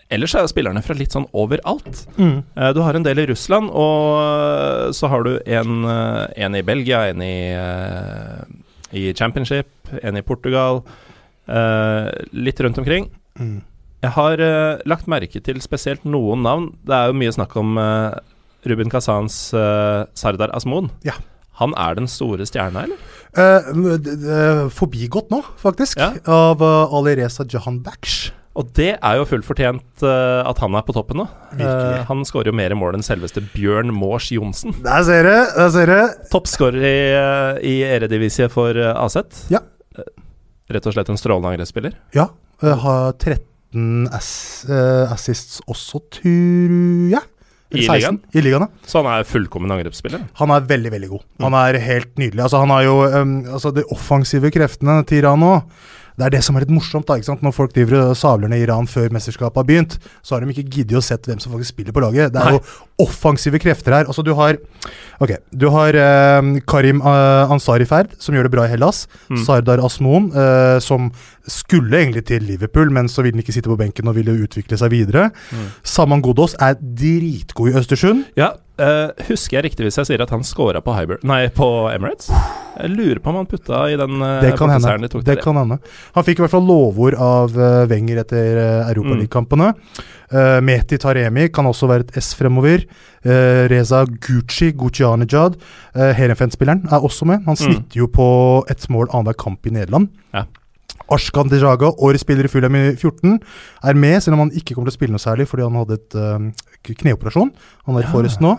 ellers er jo spillerne fra litt sånn overalt. Mm. du har en del i Russland, og eh, så har du en, eh, en i Belgia, en i, eh, i Championship, en i Portugal. eh, litt rundt omkring. Mm. Jeg har eh, lagt merke til spesielt noen navn. Det er jo mye snakk om eh, Ruben Kazans eh, Sardar Asmon. Ja. Han er den store stjerna, eller? Eh, forbigått nå, faktisk, Ja. av Alireza Ali Reza Jahan Baksh. Og det er jo fullt fortjent uh, at han er på toppen nå. Eh, han skårer jo mer mål enn selveste Bjørn Mors Johnsen. Der ser du, der ser du. Toppskårer i, uh, i Eredivisie for uh, Aset. Ja. Rett og slett en strålende angrepsspiller. Ja, uh, har 13 ass, assists også, tror jeg. I Eller 16. ligaen? I ligaen, ja. Så han er fullkommen angrepsspiller. Han er veldig, veldig god. Han er helt nydelig. Altså, han har jo um, altså, De offensive kreftene til Iran nå Det er det som er litt morsomt. da, ikke sant? Når folk driver og sabler ned Iran før mesterskapet har begynt, så har de ikke giddet å sett hvem som faktisk spiller på laget. Det er Nei. jo offensive krefter her. Altså, du har Ok, du har eh, Karim eh, Ansari Ferd, som gjør det bra i Hellas. Mm. Sardar Asmon, eh, som skulle egentlig til Liverpool, men så ville han ikke sitte på benken og ville utvikle seg videre. Mm. Saman Godos er dritgod i Østersund. Ja, eh, Husker jeg riktig hvis jeg sier at han scora på, på Emirates? Jeg lurer på om han putta i den uh, Det kan hende. de Det kan hende. Han fikk i hvert fall lovord av uh, Wenger etter uh, europaligakampene. Uh, Meti Taremi kan også være et S fremover. Uh, Reza Gucci, Guccianejad, uh, Herenfen-spilleren, er også med. Han Mm. snitter jo på ett mål annenhver kamp i Nederland. Ja. Ashkan Dejaga, årets spiller i Fulham i 14, er med, selv om han ikke kommer til å spille noe særlig fordi han hadde et uh, kneoperasjon. Han er i Ja. Forest nå.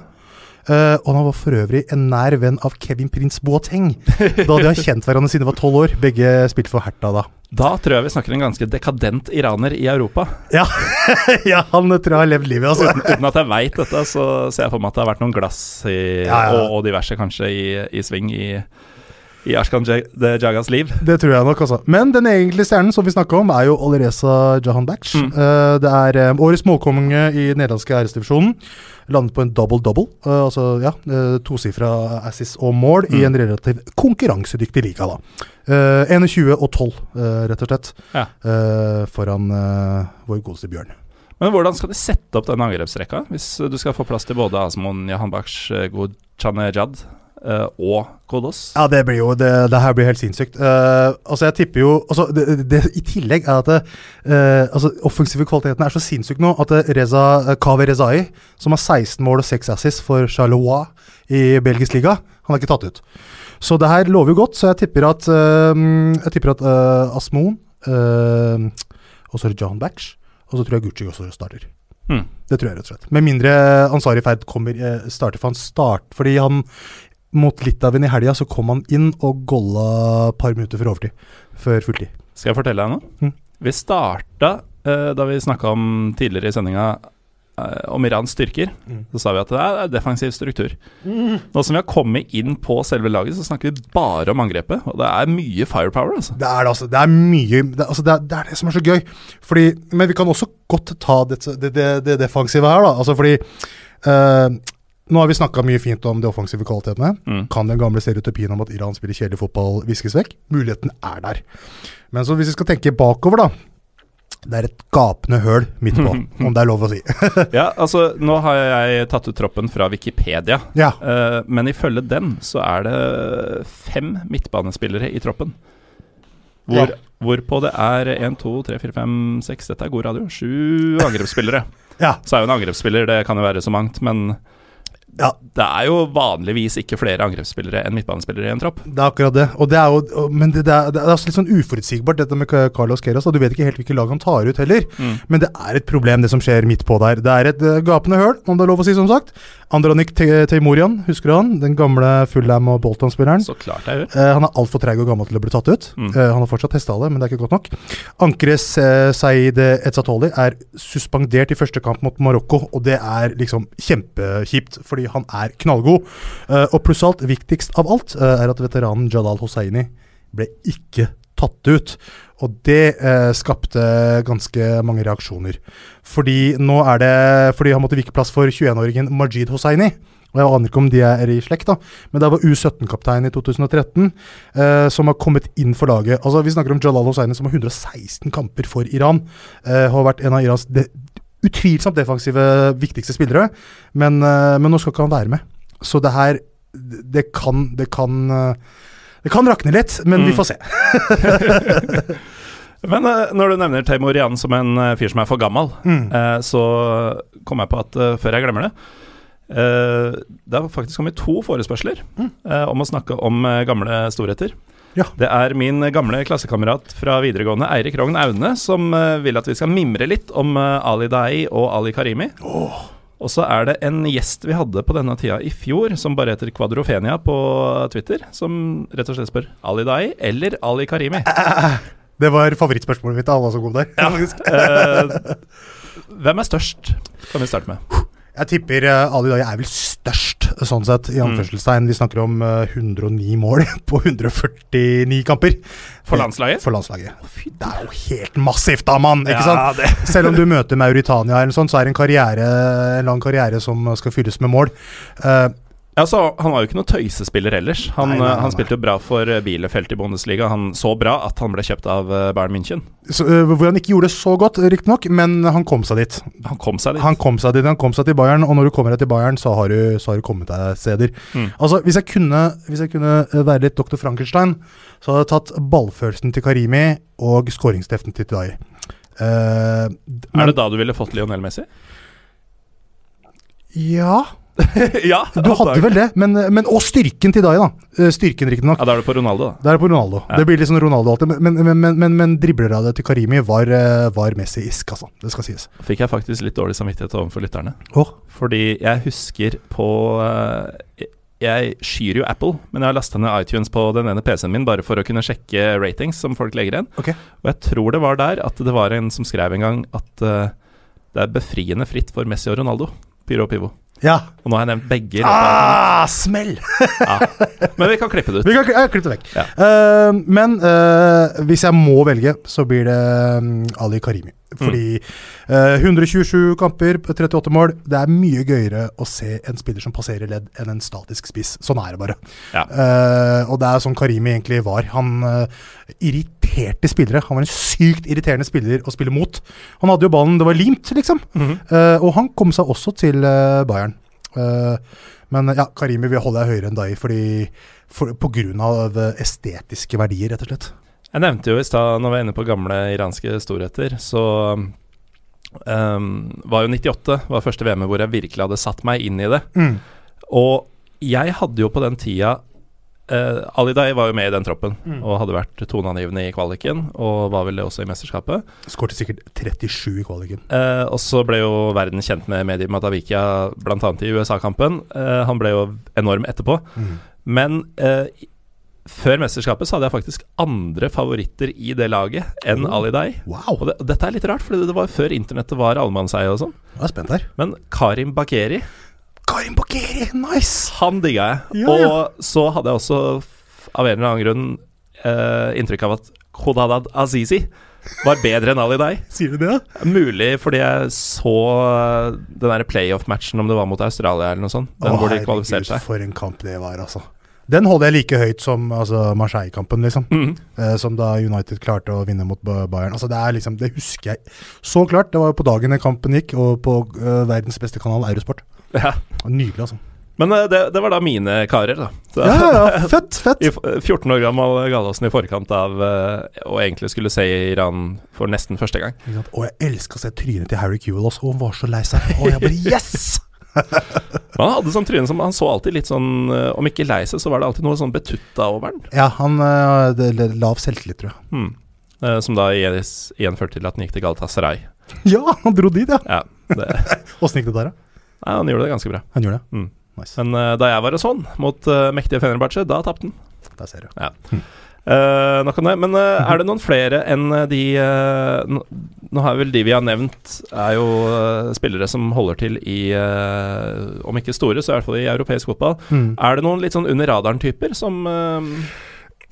Uh, og han var for øvrig en nær venn av Kevin Prince Boateng. Da de har kjent hverandre siden de var tolv år. Begge spilte for Herta da. Da tror jeg vi snakker en ganske dekadent iraner i Europa. Ja, ja han tror jeg har levd livet, altså. Uten, uten at jeg veit dette, så ser jeg for meg at det har vært noen glass i, Ja, ja. Og, og diverse kanskje i, i sving i, i Ashkan Jagas liv. Det tror jeg nok, altså. Men den egentlige stjernen som vi snakka om, er jo Olereza Jahan Baksh. Mm. Uh, det er um, årets målkonge i nederlandske æresdivisjonen. Landet på en double-double. uh, altså ja, uh, tosifra assis og mål i Mm. en relativt konkurransedyktig liga, da. Uh, 21 og 12, eh, rett og slett. Ja. Foran vår godeste Bjørn. Men hvordan skal de sette opp denne angrepsrekka, hvis du skal få plass til både Asmon Jahanbaksh, Godchanejad uh, og Kodos? Ja, det blir jo Det, det her blir helt sinnssykt. Uh, altså, jeg tipper jo altså, det, det, I tillegg er at det, eh, altså, offensive kvaliteten er så sinnssyk nå at det Reza, eh, Kaveh Rezai, som har 16 mål og 6 assists for Charlois i belgisk liga, han er ikke tatt ut. Så det her lover jo godt, så jeg tipper at eh, Jeg tipper at uh, Asmoon eh, Og så er det John Batch. Og så tror jeg Gucci også starter. Mm. Det tror jeg rett og slett. Med mindre Ansari Ferd kommer eh, starter, for han start Fordi han mot Litauen i helga så kom han inn og golla et par minutter før overtid. Før fulltid. Skal jeg fortelle deg noe? Mm. Vi starta eh, da vi snakka om tidligere i sendinga eh, om Irans styrker. Mm. Så sa vi at det er, det er defensiv struktur. Nå som vi har kommet inn på selve laget, så snakker vi bare om angrepet. Og det er mye firepower, altså. Det er det, altså. Det er mye Det, altså, det, er, det er det som er så gøy. Fordi, men vi kan også godt ta det, det, det, det defensive her, da. Altså fordi eh, Nå har vi snakka mye fint om de offensive kvalitetene. Mm. Kan den gamle stereotypien om at Iran spiller kjedelig fotball viskes vekk? Muligheten er der. Men så hvis vi skal tenke bakover, da. Det er et gapende høl midt på, om det er lov å si. Ja, altså, nå har jeg tatt ut troppen fra Wikipedia. ja. uh, men ifølge den så er det fem midtbanespillere i troppen. Hvor, Hvorpå det er 1, 2, 3, 4, 5, 6 Dette er god radio. Sju angrepsspillere. ja. Så er jo en angrepsspiller, det kan jo være så mangt, men Ja. det er jo vanligvis ikke flere angrepsspillere enn midtbanespillere i en tropp. Det er akkurat det. Og det er jo, men det, det, er, det er også litt sånn uforutsigbart, dette med Carlos Queiroz. Du vet ikke helt hvilke lag han tar ut heller. Mm. Men det er et problem, det som skjer midt på der. Det er et eh, gapende høl, om det er lov å si, som sagt. Andronik Teimorian, husker du han? Den gamle Fulham og Bolton-spilleren. Så klart jeg gjør. Uh, han er altfor treig og gammel til å bli tatt ut. Mm. Uh, han har fortsatt hestehale, men det er ikke godt nok. Ankres uh, Saeed Etzatoli er suspendert i første kamp mot Marokko, og det er liksom kjempekjipt, fordi han er knallgod. Eh, og pluss alt, viktigst av alt, eh, er at veteranen Jadal Hosseini ble ikke tatt ut. Og det eh, skapte ganske mange reaksjoner. Fordi nå er det Fordi han måtte vike plass for 21-åringen Majid Hosseini. Og Jeg aner ikke om de er i slekt, da, men det var U17-kaptein i 2013 eh, som har kommet inn for laget. Altså Vi snakker om Jalal Hosseini som har 116 kamper for Iran. Eh, har vært en av Irans de utvilsomt defensive viktigste spillere, men, eh, men nå skal ikke han være med. Så det her Det kan Det kan, eh, det kan rakne litt, men vi Mm. får se. Men eh, når du nevner Teimorian som en eh, fyr som er for gammel, Mm. eh, så kom jeg på at før jeg glemmer det Det har faktisk kommet to forespørsler Mm. om å snakke om gamle storheter. Ja. Det er min gamle klassekamerat fra videregående, Eirik Rogn Aune, som vil at vi skal mimre litt om Ali Dai og Ali Karimi. Og så er det en gjest vi hadde på denne tida i fjor, som bare heter Kvadrofenia på Twitter, som rett og slett spør Ali Dai eller Ali Karimi. Det var favorittspørsmålet mitt av alle som kom der. Ja. Eh, hvem er størst, kan vi starte med. Jeg tipper uh, Ali Dai er vel størst, sånn sett, i anførselstegn. Vi snakker om uh, 109 mål på 149 kamper. For landslaget? For landslaget. Det er jo helt massivt, da, mann! Ikke Ja, sant? Selv om du møter Mauritania, eller sånn, så er det en karriere, en lang karriere som skal fylles med mål. Eh, Ja, så Han var jo ikke noen tøysespiller ellers. Han, Nei, nei, nei, eh, han spilte jo bra for eh, Bielefeld i Bundesliga. Han så bra at han ble kjøpt av eh, Bayern München. så, hvor han ikke gjorde det så godt, riktignok, men han kom seg dit. Han kom seg dit. Han kom seg dit, han kom seg til Bayern, og når du kommer deg til Bayern, så har du, så har du kommet deg steder. Mm. Altså, hvis jeg, kunne, hvis jeg kunne være litt Dr. Frankenstein, så hadde jeg tatt ballfølelsen til Karimi og skåringsdeften til Tidai. Uh, Er det da du ville fått Lionel Messi? Ja, ja, du hadde vel det, men, men Og styrken til deg da. Eh, Styrken, riktignok. Ja, Da er det på Ronaldo, da. Det er på Ronaldo. Ja. Det blir litt sånn Ronaldo alltid, men, men, men, men, men dribleradet til Karimi var, eh, var Messi-isk, altså. Det skal sies. Fikk jeg faktisk litt dårlig samvittighet overfor lytterne. Oh. Fordi jeg husker på eh, Jeg skyr jo Apple, men jeg har lasta ned iTunes på den ene PC-en min bare for å kunne sjekke ratings som folk legger igjen. Okay. Og jeg tror det var der at det var en som skrev en gang at det er befriende fritt for Messi og Ronaldo. Pyro og Pivo. Ja. Og nå har jeg nevnt begge. Ah, smell! Ja. Men vi kan klippe det ut. Vi kan jeg klippe det vekk. Ja. Uh, men uh, hvis jeg må velge, så blir det um, Ali Karimi. Fordi uh, 127 kamper, 38 mål. Det er mye gøyere å se en spiller som passerer ledd, enn en statisk spiss. Sånn er det bare. Ja. Eh, og det er sånn Karimi egentlig var. Han eh, irriterte spillere. Han var en sykt irriterende spiller å spille mot. Han hadde jo ballen, det var limt, liksom. Mm -hmm. uh, og han kom seg også til uh, Bayern. Uh, men ja, Karimi vil holde deg høyere enn deg fordi for, på grunn av estetiske verdier, rett og slett. Jeg nevnte jo i stad, når vi er inne på gamle iranske storheter, så um, var jo 98 var første VM hvor jeg virkelig hadde satt meg inn i det. Mm. Og jeg hadde jo på den tida uh, Ali var jo med i den troppen Mm. og hadde vært toneangivende i kvaliken, og var vel det også i mesterskapet. Skårte sikkert 37 i kvaliken. Eh, og så ble jo verden kjent med Medi Matavikia bl.a. i USA-kampen. Eh, han ble jo enorm etterpå. Mm. Men eh, før mesterskapet så hadde jeg faktisk andre favoritter i det laget enn Oh. Ali. Wow! Og det, og dette er litt rart, for det var før internettet var allemannseie og sånn. Er. Men Karim Bakeri, Karim Bakeri, nice! han digga jeg. Ja, ja. Og så hadde jeg også, av en eller annen grunn, uh, inntrykk av at Khodadad Azizi var bedre enn Ali Dai. Sier du det? Mulig fordi jeg så eh, den der playoff-matchen, om det var mot Australia eller noe sånt. Den Å, hvor de kvalifiserte seg. For en kamp det var, altså. Den holder jeg like høyt som altså, Marseille-kampen, liksom. Mm. Eh, som da United klarte å vinne mot Bayern. Altså, det er liksom, det husker jeg så klart. Det var jo på dagen den kampen gikk, og på uh, verdens beste kanal, Eurosport. Ja. Nydelig, altså. Men eh, det, det var da mine karer, da. Så, Ja, ja. Fett, fett. 14 år gammel Gallosen i forkant av eh, å egentlig skulle se Iran for nesten første gang. Og jeg elska å se trynet til Harry Kewell også. Og han var så lei seg. Og jeg bare Yes! Han hadde sånn tryne som Han så alltid litt sånn eh, Om ikke lei seg, så var det alltid noe sånn betutta over den. Ja, han det, Lav selvtillit, tror jeg. Hmm. Eh, som da igjen førte til at han gikk til Galatasaray. Ja, han dro dit, ja. Ja, gikk det der, da? Nei, han gjorde det ganske bra. Han gjorde det. Mm. Nice. Men uh, da jeg var hos sånn mot uh, mektige Fenerbahçe, da tapte han. Der ser du. Ja. Eh, nok om det. Men uh, er det noen flere enn de uh, nå, nå har vel de vi har nevnt, er jo spillere som holder til i Om ikke store, så i hvert fall i europeisk fotball. Mm. Er det noen litt sånn under radaren-typer som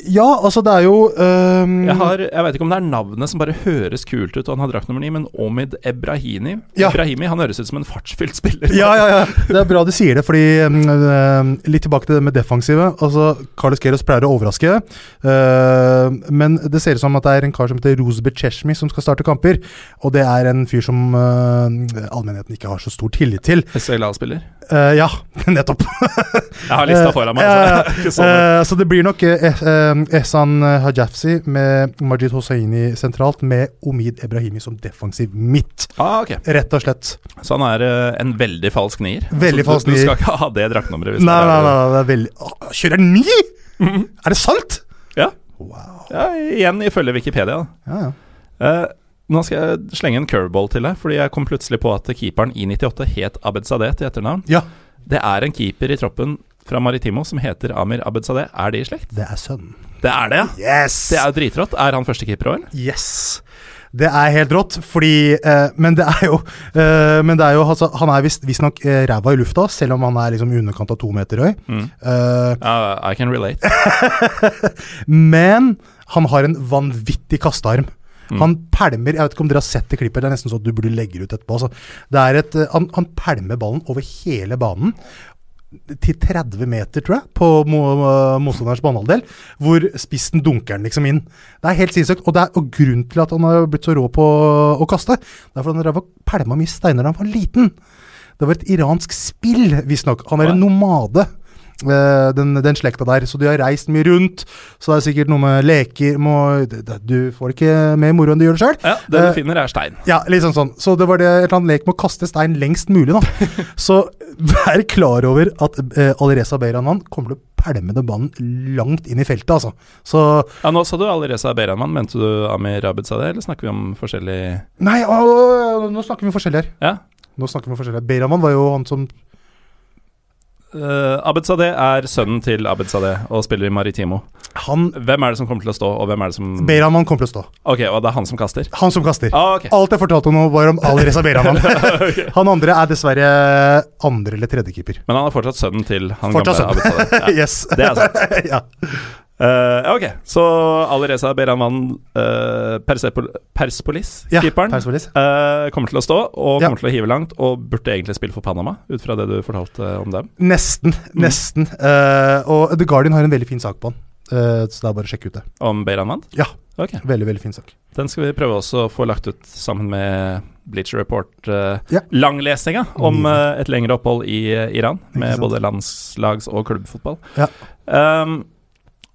Ja, altså, det er jo um... jeg, har, jeg vet ikke om det er navnet som bare høres kult ut, og han har drakt nummer ni, men Omid Ebrahimi Ja. Ebrahimi, Han høres ut som en fartsfylt spiller. Ja, ja, ja. Det er bra du sier det, fordi um, Litt tilbake til det med defensive. Altså, Carlos Geros pleier å overraske, uh, men det ser ut som at det er en kar som heter Rosebeth Cheshmi som skal starte kamper. Og det er en fyr som uh, allmennheten ikke har så stor tillit til. SLA-spiller. Uh, ja, nettopp. Jeg har lista foran meg. Eh, Altså. Sånn. Eh, så det blir nok uh, eh, Ehsan Hajafsi med Majid Hosseini sentralt, med Omid Ebrahimi som defensiv midt. Ah, okay. Rett og slett. Så han er eh, en veldig falsk nier? Veldig Altså, falsk du, nier. Du skal ikke ha det draktnummeret? Nei, Nei, nei, nei, det er veldig Åh, Kjører han ni?! Er det sant?! Ja. Wow. ja, igjen ifølge Wikipedia. Ja, ja. Uh, nå skal jeg slenge en curveball til deg, fordi jeg kom plutselig på at keeperen i 98 het Abed Sadeh til etternavn. ja, Det er en keeper i troppen fra Maritimo som heter Amir Abedzadeh. Er de i slekt? det er sønnen. Det er det, ja! Yes! Det er jo dritrått. Er han førstekeeper òg, eller? Yes. Det er helt rått, fordi eh, Men det er jo, eh, men det er jo altså, Han er visst- visstnok eh, ræva i lufta, selv om han er liksom i underkant av to meter høy. Mm. Uh, I can relate. Men han har en vanvittig kastearm. Mm. Han pælmer Jeg vet ikke om dere har sett det klippet, det er nesten så du burde legge det ut etterpå. Altså. Det er et, eh, han, han pælmer ballen over hele banen. Til 30 meter, tror jeg, på mo- motstanderens banehalvdel. Hvor spissen dunker den liksom inn. Det er helt sinnssykt. Og, det er, og grunnen til at han har blitt så rå på å kaste, det er fordi han drev og pælma mye steiner da han var liten. Det var et iransk spill, visstnok. Han er en nomade. Eh, den, den slekta der. Så de har reist mye rundt. Så det er sikkert noe med leker må, det, det, Du får ikke mer moro enn du gjør det sjøl. Ja, Det Eh, du finner, er stein. Ja, litt sånn. Så det var det, et eller annet lek med å kaste stein lengst mulig, da. Så vær klar over at eh, Alireza Beiranman kommer til å pælme den banen langt inn i feltet, altså. Så Ja, Nå sa du Alireza Behraman. Mente du Amir Abed Sadeh, eller snakker vi om forskjellig Nei, å, nå snakker vi om forskjellig her. Ja. Nå snakker vi om forskjellig. Beiranman var jo han som Uh, Abed Sadeh er sønnen til Abed Sadeh og spiller i Maritimo. Han Hvem er det som kommer til å stå, og hvem er det som Beiranman kommer til å stå. Ok, og det er han som kaster? Han som kaster. Ah, okay. Alt jeg fortalte nå, var om Alireza Beiranman. Han andre er dessverre andre- eller tredjekeeper. Men han er fortsatt sønnen til han Fortsatt gamle sønnen. Abed Sadeh. Ja. yes. det er sant. ja. Uh, ok, så Alireza Beranvan, uh, Persepol Perspolis, Ja, keeperen, Perspolis. uh, kommer til å stå og Ja. kommer til å hive langt, og burde egentlig spille for Panama, ut fra det du fortalte om dem. Nesten. Nesten. Eh, og The Guardian har en veldig fin sak på han. Eh, så det er bare å sjekke ut det. Om Beranvan? Ja. Okay. Veldig, veldig fin sak. Den skal vi prøve også å få lagt ut sammen med Bleacher Report. Uh, Ja. Om uh, et lengre opphold i uh, Iran, med både landslags- og klubbfotball. Ja. Um,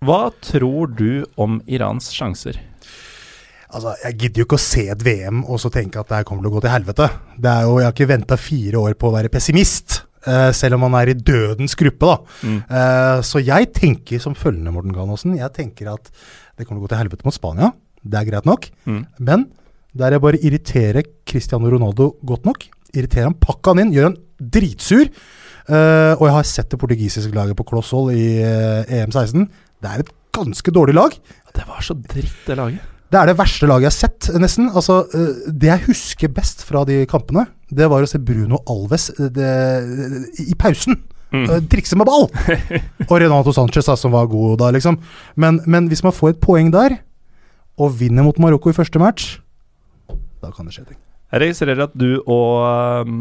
hva tror du om Irans sjanser? Altså, Jeg gidder jo ikke å se et VM og så tenke at det her kommer til å gå til helvete. Det er jo, Jeg har ikke venta fire år på å være pessimist, uh, selv om man er i dødens gruppe. da. Mm. Uh, så jeg tenker som følgende, Morten Ganåsen. Jeg tenker at det kommer til å gå til helvete mot Spania. Det er greit nok. Mm. Men der jeg bare irriterer Cristiano Ronaldo godt nok, irriterer han, pakk han inn, gjør han dritsur. Uh, og jeg har sett det portugisiske laget på kloss hold i uh, EM16. Det er et ganske dårlig lag. Det var så dritt, det laget. Det er det verste laget jeg har sett, nesten. Altså, eh, det jeg husker best fra de kampene, det var å se Bruno Alves eh, det, i pausen. Mm. eh, Trikse med ball! og Renato Sanchez, da, som var god da, liksom. Men, men hvis man får et poeng der, og vinner mot Marokko i første match, da kan det skje ting. Jeg registrerer at du og um,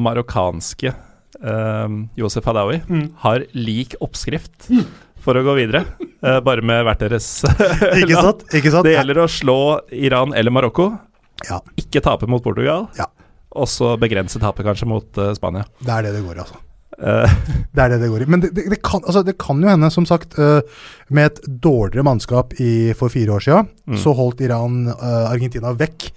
marokkanske um, Josef Hadaoui Mm. har lik oppskrift for å gå videre, eh, bare med hvert deres Ikke sant? Ikke sant? Det gjelder å slå Iran eller Marokko, Ja, ikke tape mot Portugal, Ja. og så begrense tapet kanskje mot uh, Spania. det er det det går i, altså. Eh, Det er det det går i. Men det, det, det, kan, altså, det kan jo hende, som sagt, uh, med et dårligere mannskap i, for fire år siden, Mm. så holdt Iran uh, Argentina vekk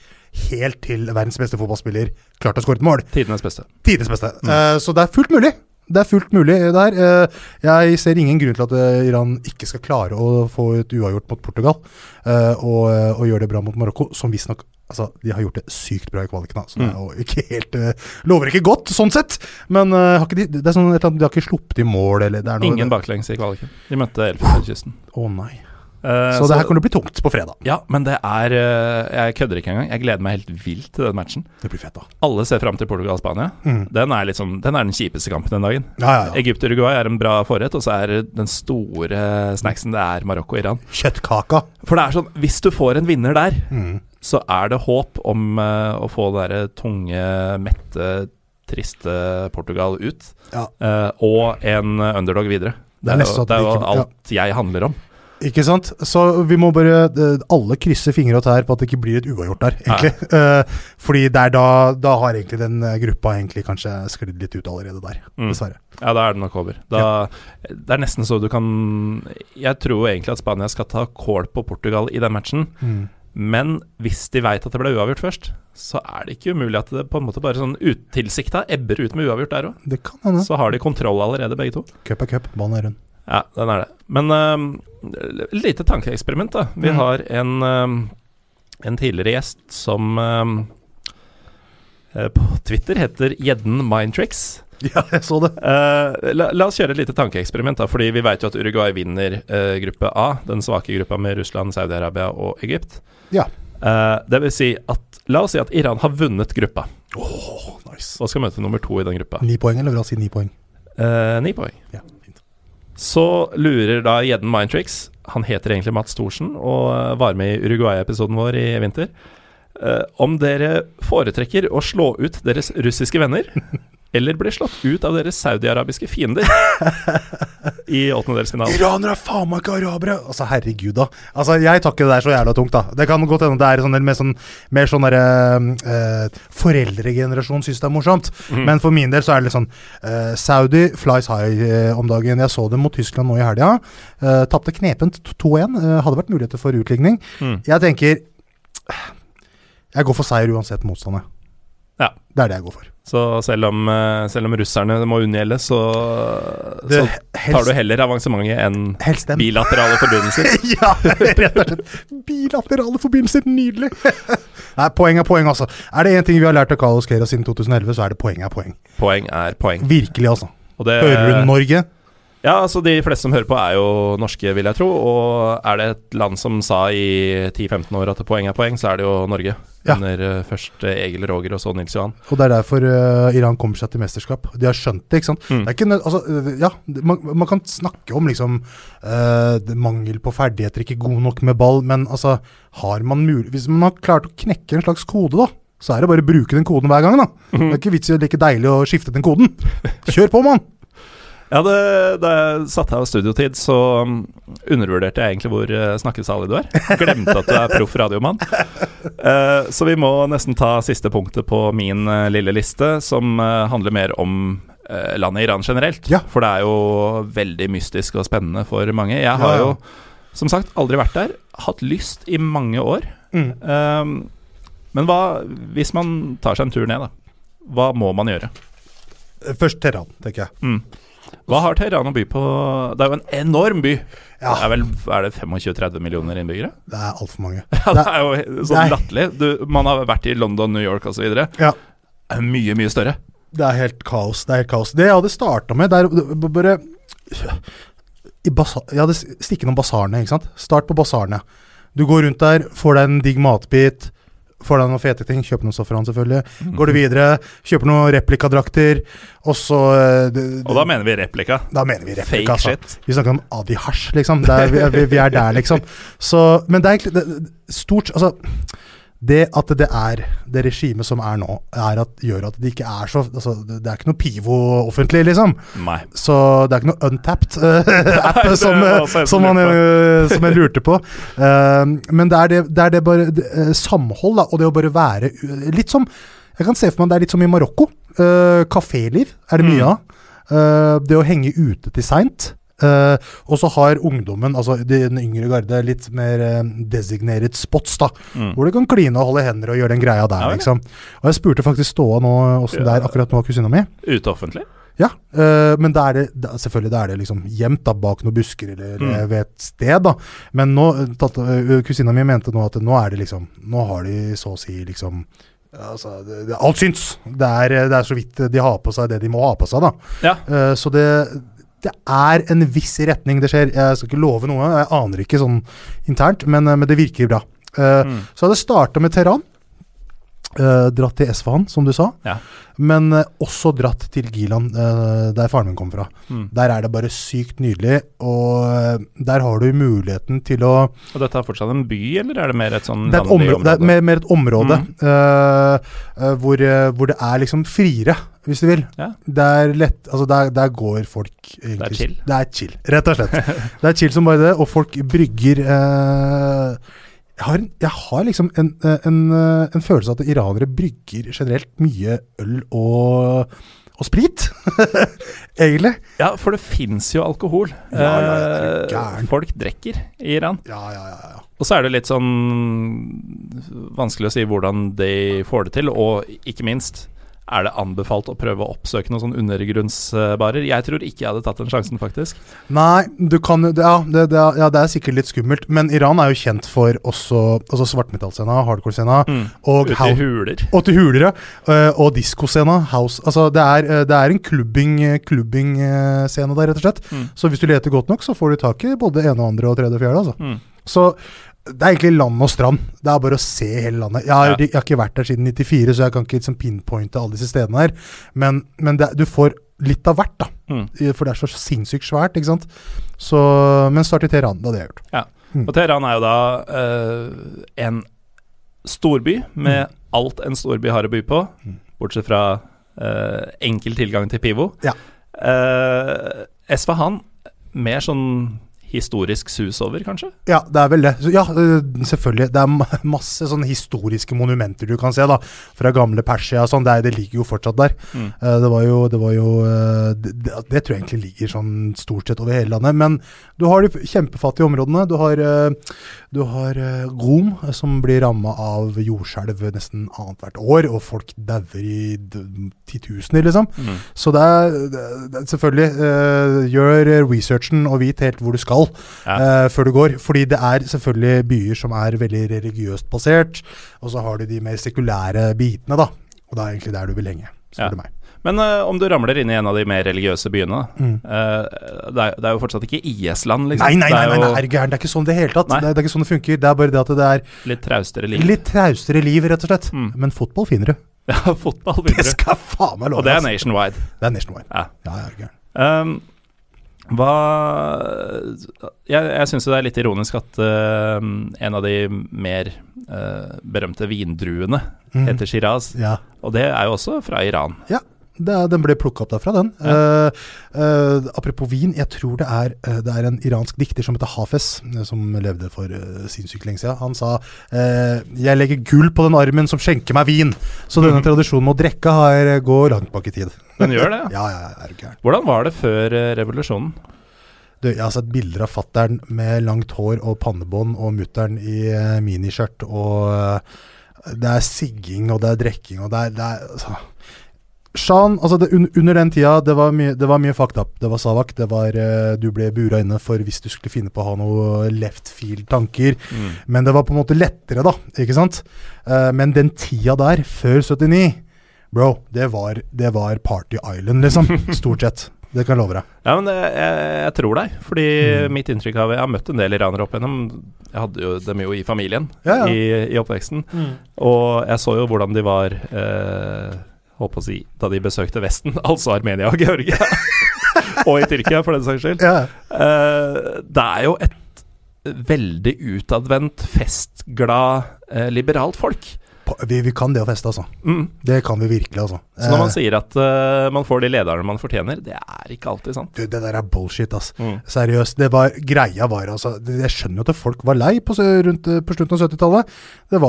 helt til verdens beste fotballspiller klarte å skåre et mål. tidenes beste. Tidenes beste. Eh, så det er fullt mulig. Det er fullt mulig der. Eh, jeg ser ingen grunn til at eh, Iran ikke skal klare å få et uavgjort mot Portugal, eh, og, og gjøre det bra mot Marokko, som visstnok Altså, De har gjort det sykt bra i kvaliken, da, så det er jo ikke helt Lover ikke godt, sånn sett. Men uh, de, det er sånn, de har ikke sluppet i mål, eller det er noe Ingen baklengs i kvaliken. De møtte Elfenbenskysten. Å nei. Eh, Så det her kommer til å bli tungt på fredag. Ja, men det er eh, Jeg kødder ikke engang. Jeg gleder meg helt vilt til den matchen. Det blir fett, da. Alle ser fram til Portugal-Spania. Mm. Den, er liksom, den er den kjipeste kampen den dagen. Ja, ja, ja. Egypt-Uruguay er en bra forrett, og så er den store snacksen det er Marokko-Iran. Kjøttkaka. For det er sånn, hvis du får en vinner der, Mm. så er det håp om uh, å få det derre tunge, mette, triste Portugal ut. Ja. Uh, og en underdog videre. Det er Det er, jo, det er jo alt jeg handler om. Ikke sant? Så vi må bare eh, alle krysse fingre og tær på at det ikke blir et uavgjort der, egentlig. Uh, fordi det er da, da har egentlig den eh, gruppa egentlig kanskje sklidd litt ut allerede der, Mm. dessverre. Ja, da er det nok over. Da, Det er nesten så du kan Jeg tror egentlig at Spania skal ta kål på Portugal i den matchen. Mm. Men hvis de veit at det ble uavgjort først, så er det ikke umulig at det på en måte bare sånn utilsikta ebber ut med uavgjort der òg. Så har de kontroll allerede, begge to. Cup er cup, ballen er rund. Ja, den er det. Men uh, lite tankeeksperiment, da. Vi Mm. har en, uh, en tidligere gjest som eh, på Twitter heter Gjedden Mindtricks. Ja, jeg så det. Uh, la, la oss kjøre et lite tankeeksperiment, da, fordi vi vet jo at Uruguay vinner uh, gruppe A, den svake gruppa med Russland, Saudi-Arabia og Egypt. Ja. Uh, det vil si at La oss si at Iran har vunnet gruppa Åh, nice. og skal møte nummer to i den gruppa. Ni poeng, eller vil han si ni poeng? Ni poeng. Ja. Så lurer da Gjedden Mindtricks, han heter egentlig Mats Thorsen og eh, var med i Uruguay-episoden vår i vinter, eh, om dere foretrekker å slå ut deres russiske venner eller ble slått ut av deres saudiarabiske fiender i åttendedelsfinalen. Iranere er faen meg ikke arabere! Altså, herregud, da. Altså, Jeg tar ikke det der så jævla tungt, da. Det kan godt hende det er sånn, mer sånn, mer sånn derre eh, Foreldregenerasjon syns det er morsomt. mm. Men for min del så er det litt sånn eh, Saudi flies high eh, om dagen. Jeg så dem mot Tyskland nå i helga. Uh, Tapte knepent 2-1. eh, hadde vært muligheter for utligning. Mm. Jeg tenker Jeg går for seier uansett motstander. Ja. Det er det jeg går for. Så selv om, eh, selv om russerne må unngjelde, så, Det, så tar du heller avansementet enn bilaterale forbindelser. ja, rett og slett. Bilaterale forbindelser, nydelig! Nei, poeng er poeng, altså. Er det én ting vi har lært av Carlos Queiroz siden 2011, så er det poeng er poeng. Poeng er poeng. Virkelig, altså. Det, Hører du Norge? Ja, altså De fleste som hører på, er jo norske, vil jeg tro. Og er det et land som sa i 10-15 år at poeng er poeng, så er det jo Norge. Ja. Under eh, først eh, Egil Roger og så Nils Johan. Og det er derfor uh, Iran kommer seg til mesterskap. De har skjønt det, ikke sant. Mm. Det ikke, altså, ja, man, man kan snakke om liksom uh, mangel på ferdigheter, ikke god nok med ball, men altså har man mulig, Hvis man har klart å knekke en slags kode, da, så er det bare å bruke den koden hver gang, da. Det er ikke vits i å like deilig å skifte den koden. Kjør på, mann! Ja, det, Da jeg satte av studiotid, så um, undervurderte jeg egentlig hvor uh, snakkesalig du er. Glemte at du er proff radiomann. Uh, så vi må nesten ta siste punktet på min uh, lille liste, som uh, handler mer om eh, landet Iran generelt. Ja. For det er jo veldig mystisk og spennende for mange. Jeg har Ja, ja. jo, som sagt, aldri vært der. Hatt lyst i mange år. Mm. Um, men hva hvis man tar seg en tur ned, da? Hva må man gjøre? Først Teheran, tenker jeg. Mm. Hva har Teheran å by på? Det er jo en enorm by. Ja. Det er vel er det 25-30 millioner innbyggere? Det er altfor mange. Ja, det er jo sånn er- latterlig. Man har vært i London, New York osv. Ja. er mye, mye større. Det er helt kaos. Det er helt kaos. Det jeg hadde starta med, der, er bare i basa Jeg hadde s- stikket innom basarene, ikke sant. Start på basarene. Du går rundt der, får deg en digg matbit. Får deg noen fete ting. Kjøper noe safran, selvfølgelig. Går du videre, kjøper noen replikadrakter, og så eh, det- Og da mener vi replika. da mener vi replika. Fake altså. shit. Vi snakker om Adi Hasj, liksom. Er, vi, vi, er der, liksom. Så, men det er egentlig stort Altså, det at det er det regimet som er nå, er at, gjør at det ikke er så altså, Det er ikke noe pivo offentlig, liksom. Nei. Så det er ikke noe untapped uh, app Nei, som, eh, som, som man, eh, som jeg lurte på. Uh, men det er det, det, er det bare det, samhold, da, og det å bare være Litt som Jeg kan se for meg det er litt som i Marokko. Uh, Kaféliv er det mye Mm. av. Eh, det å henge ute til seint. Eh, og så har ungdommen, altså den yngre garde, litt mer uh, designated spots, da. Mm. Hvor du kan kline og holde hender og gjøre den greia der, Ja, liksom. Og jeg spurte faktisk Ståa nå åssen det er akkurat nå, kusina mi. Ute offentlig? Ja, uh, men da er det selvfølgelig da er det liksom gjemt da, bak noen busker eller Mm. ved et sted. da. Men nå, tatt, kusina mi mente nå at nå er det liksom Nå har de så å si liksom Altså, det, det, alt syns! Det er, det er så vidt de har på seg det de må ha på seg, da. Ja. Uh, så det, det er en viss retning det skjer. Jeg skal ikke love noe, jeg aner ikke sånn internt, men, eh, men det virker bra. Uh, Mm. Så hadde det starta med Teheran. Eh, dratt til Esfahan, som du sa. Ja. Men uh, også dratt til Gilan, uh, der faren min kom fra. Mm. Der er det bare sykt nydelig, og der har du muligheten til å Og dette er fortsatt en by, eller er det mer et sånn Det er, et område, det er mer, mer et område Mm. hvor, hvor det er liksom friere, hvis du vil. Ja. Det er lett Altså, der, der går folk egentlig Det er chill. Det er chill, rett og slett. det er chill som bare det, og folk brygger eh, jeg, har, jeg har liksom en, eh, en, eh, en følelse av at iranere brygger generelt mye øl og, og sprit. Egentlig. Ja, for det fins jo alkohol. Ja, ja, ja, Eh, folk drikker i Iran. Ja, ja, ja. ja. Og så er det litt sånn vanskelig å si hvordan de får det til, og ikke minst er det anbefalt å prøve å oppsøke noen sånn undergrunnsbarer? Jeg tror ikke jeg hadde tatt den sjansen, faktisk. Nei, du kan det, ja, det, det, ja, det er sikkert litt skummelt. Men Iran er jo kjent for også altså svartmetallscena, hardcore-scena og, og til huler. og til huler, ja. Eh, og diskoscena. House. Altså, det er, eh, det er en klubbing-scene klubbing-scene der, rett og slett. Mm. Så hvis du leter godt nok, så får du tak i både ene og andre og tredje og fjerde. Altså. Mm. Så det er egentlig land og strand. Det er bare å se hele landet. Jeg har, Ja. jeg har ikke vært der siden 94, så jeg kan ikke liksom pinpointe alle disse stedene her. Men, men det, du får litt av hvert, da. Mm. For det er så sinnssykt svært, ikke sant. Så, men start i Teheran, det hadde jeg gjort. Ja. Mm. Og Teheran er jo da uh, en storby med Mm. alt en storby har å by på, bortsett fra uh, enkel tilgang til Pivo. Ja. Eh, Esfahan, mer sånn historisk sus over, kanskje? Ja, det er vel det. Ja, øh, selvfølgelig. Det er masse sånne historiske monumenter du kan se, da. Fra gamle Persia og sånn. Det, det ligger jo fortsatt der. Mm. Eh, det var jo, det, var jo øh, det, det, tror jeg egentlig ligger sånn stort sett over hele landet. Men du har de kjempefattige områdene. Du har, du har øh, Rom, øh, som blir ramma av jordskjelv nesten annethvert år, og folk dauer i titusener, liksom. Mm. Så det er, det, er selvfølgelig uh, Gjør researchen og vit helt hvor du skal Ja. uh, før du går. Fordi det er selvfølgelig byer som er veldig religiøst basert, og så har du de mer sekulære bitene, da. Og det er egentlig der du vil henge, spør Ja. du meg. Men uh, om du ramler inn i en av de mer religiøse byene Mm. uh, det, er, det er jo fortsatt ikke IS-land, liksom. Nei, nei, nei, nei, nei, er gæren. Det er ikke sånn det hele tatt. Det, er- det er ikke sånn det funker. Det er bare det at det er litt traustere liv. litt traustere liv, rett og slett. Mm. Men fotball finner du. Ja, fotball Det skal faen meg love. Og det er nationwide. Det er nationwide. Ja. Ja, ja, gæren. Um, hva Jeg, jeg syns jo det er litt ironisk at uh, en av de mer uh, berømte vindruene mm. heter Shiraz. Ja. Og det er jo også fra Iran. Ja, det, den ble plukka opp derfra, den. Ja. Uh, uh, apropos vin, jeg tror det er, uh, det er en iransk dikter som heter Hafez, som levde for sinnssykt lenge siden. Han sa 'Jeg legger gull på den armen som skjenker meg vin'. Så denne tradisjonen med å drikke har, går langt bak i tid. Den gjør det. ja. Ja, er du gæren. Hvordan var det før revolusjonen? Du, jeg har sett bilder av fattern med langt hår og pannebånd, og mutter'n i miniskjørt, og det er sigging, og det er drikking, og det er, det er altså. Shan, altså det, un, under den tida, det var, mye, det var mye fucked up. Det var Savak. Det var, eh, du ble bura inne for hvis du skulle finne på å ha noe left field-tanker. Men det var på en måte lettere, da. Ikke sant? Eh, men den tida der, før 79, bro, det var, det var Party Island, liksom. Stort sett. Det kan jeg love deg. Ja, men jeg, jeg tror deg. Fordi Mm. mitt inntrykk av Jeg har møtt en del iranere opp igjennom. Jeg hadde jo dem jo i familien Ja, ja. I, i oppveksten. Og jeg så jo hvordan de var eh, Holdt på å si da de besøkte Vesten, altså Armenia og Georgia. og i Tyrkia, for den saks skyld. Ja. Uh, det er jo et veldig utadvendt, festglad, uh, liberalt folk. Vi, vi kan det å feste, altså. Mm. Det kan vi virkelig, altså. Så når man Eh, sier at uh, man får de lederne man fortjener, det er ikke alltid sant. du, det der er bullshit, ass. Mm. Seriøst. Det var, greia var altså Jeg skjønner jo at folk var lei på, rundt, eh, på slutten av 70-tallet. Det,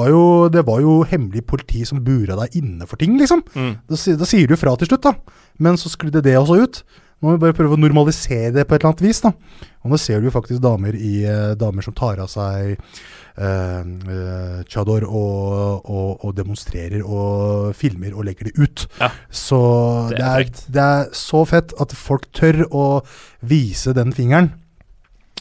det var jo hemmelig politi som bura deg inne for ting, liksom. Mm. Da, da sier du fra til slutt, da. Men så sklidde det også ut. Må vi bare prøve å normalisere det på et eller annet vis. da. Og nå ser du jo faktisk damer, i, eh, damer som tar av seg eh, eh, chador og, og, og demonstrerer og filmer og legger det ut. Ja. Så Det det er er, det er så fett at folk tør å vise den fingeren.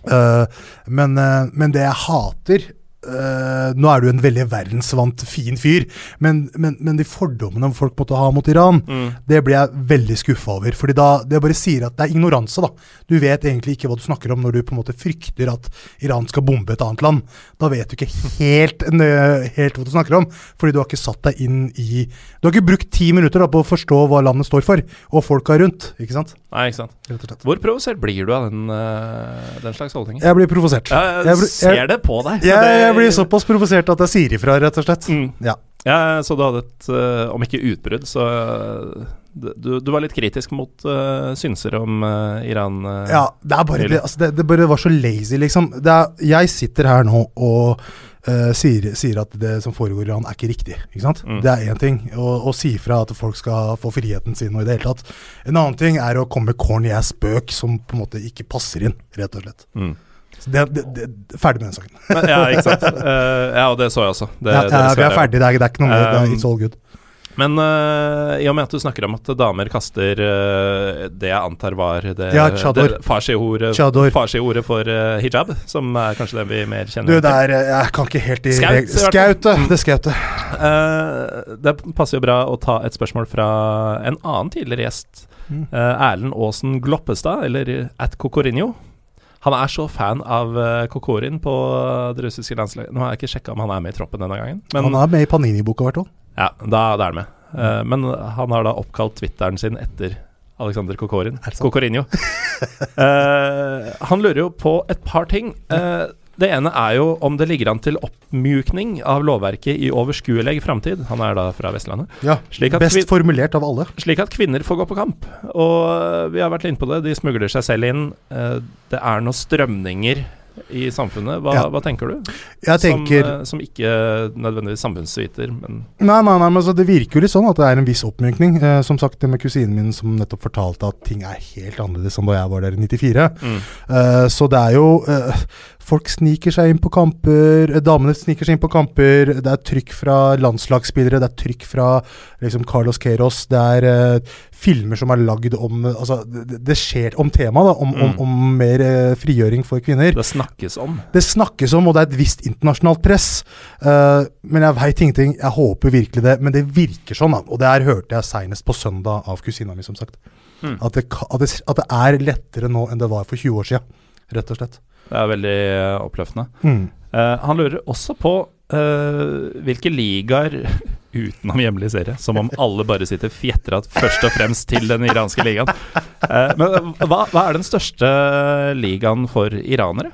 Uh, men, uh, men det jeg hater eh, Nå er du en veldig verdensvant, fin fyr, men, men, men de fordommene folk måtte ha mot Iran, Mm. det blir jeg veldig skuffa over. Fordi da, Det bare sier at det er ignoranse. da. Du vet egentlig ikke hva du snakker om når du på en måte frykter at Iran skal bombe et annet land. Da vet du ikke helt, nø- helt hva du snakker om, fordi du har ikke satt deg inn i Du har ikke brukt ti minutter da, på å forstå hva landet står for, og folka rundt. ikke sant? Nei, ikke sant. Rett og slett. Hvor provosert blir du av den, eh, den slags holdninger? Jeg blir provosert. Jeg, Jeg blir- ser jeg- det på deg. Jeg, Det- jeg blir såpass provosert at jeg sier ifra, rett og slett. Mm. Ja. Ja, så du hadde et, eh, om ikke utbrudd, så eh, du, du var litt kritisk mot uh, synser om Iran? ja, det er bare det, altså det, det bare var så lazy, liksom. Er, jeg sitter her nå og eh, sier, sier at det som foregår i Iran, er ikke riktig. Ikke sant? Mm. Det er én ting. Å å si fra at folk skal få friheten sin og i det hele tatt. En annen ting er å komme med corny ass spøk som på en måte ikke passer inn, rett og slett. Mm. Det, det, det, ferdig med den saken. Men, ja, ikke sant. Uh, ja, og det så jeg også. Det, Ja, det ja, vi er ferdig, det er, ikke noe mer. er- Um, It's all good. Men uh, i og med at du snakker om at damer kaster uh, det jeg antar var det, Ja, chador. det farsi-ordet farsi-ordet for uh, hijab, som er kanskje det vi mer kjenner Du, det er Jeg kan ikke helt i Skaut, reg- i hvert fall. Skaut, ja. Det skautet. Uh, det passer jo bra å ta et spørsmål fra en annen tidligere gjest. Mm. Erlend Aasen Gloppestad, eller at Cocorinho. Han er så fan av Kokorin på det russiske landslaget. Nå har jeg ikke sjekka om han er med i troppen denne gangen, men Han er med i Panini-boka, i hvert fall. Ja, da, da er han med. Uh, men han har da oppkalt Twitteren sin etter Alexander Kokorin. Det? Kokorinho. Eh, han lurer jo på et par ting. Uh, det ene er jo om det ligger an til oppmjukning av lovverket i overskuelig framtid. Han er da fra Vestlandet. Ja, Best formulert av alle. Slik at kvinner får gå på kamp. Og vi har vært inne på det, de smugler seg selv inn. Det er noen strømninger i samfunnet. Hva, Ja. hva tenker du? Jeg tenker som, øh, som ikke nødvendigvis samfunnsviter, men Nei, nei, nei, men altså, det virker jo litt sånn at det er en viss oppmykning. Eh, som sagt, det med kusinen min som nettopp fortalte at ting er helt annerledes enn da jeg var der i 94. mm. Eh, så det er jo eh, Folk sniker seg inn på kamper, eh, damene sniker seg inn på kamper. Det er trykk fra landslagsspillere, det er trykk fra liksom Carlos Queiroz. Det er uh, filmer som er lagd om Altså, det, det skjer om temaet. Om, om, Mm. om mer uh, frigjøring for kvinner. det snakkes om. Det snakkes om, og det er et visst internasjonalt press. Uh, men jeg veit ingenting. Jeg håper virkelig det. Men det virker sånn, da. Og det her hørte jeg seinest på søndag av kusina mi, som sagt. Mm. At, det, at, det, at det er lettere nå enn det var for 20 år sia, rett og slett. Det er veldig øh, oppløftende. Mm. Uh, han lurer også på uh, hvilke ligaer utenom hjemlig serie, som om alle bare sitter fjetra først og fremst til den iranske ligaen. Uh, men hva, hva er den største ligaen for iranere?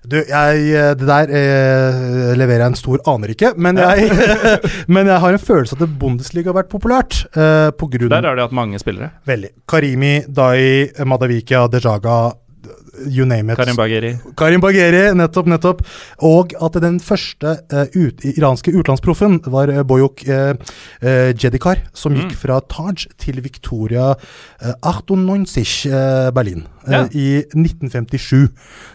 Du, jeg, eh, det der eh, leverer jeg en stor aner ikke, men jeg, men jeg har en følelse at Bundesliga har vært populært. Eh, på grunn Der har de hatt mange spillere. Veldig. Karimi, Dai, Madavikia, Dejaga, you name it. Karim Bagheri. Karim Bagheri, nettopp, nettopp. Og at den første uh, ut, iranske utenlandsproffen var uh, Boyok uh, Jedikar, som gikk Mm. fra Taj til Victoria uh, 98 eh, Berlin Ja. i 1957.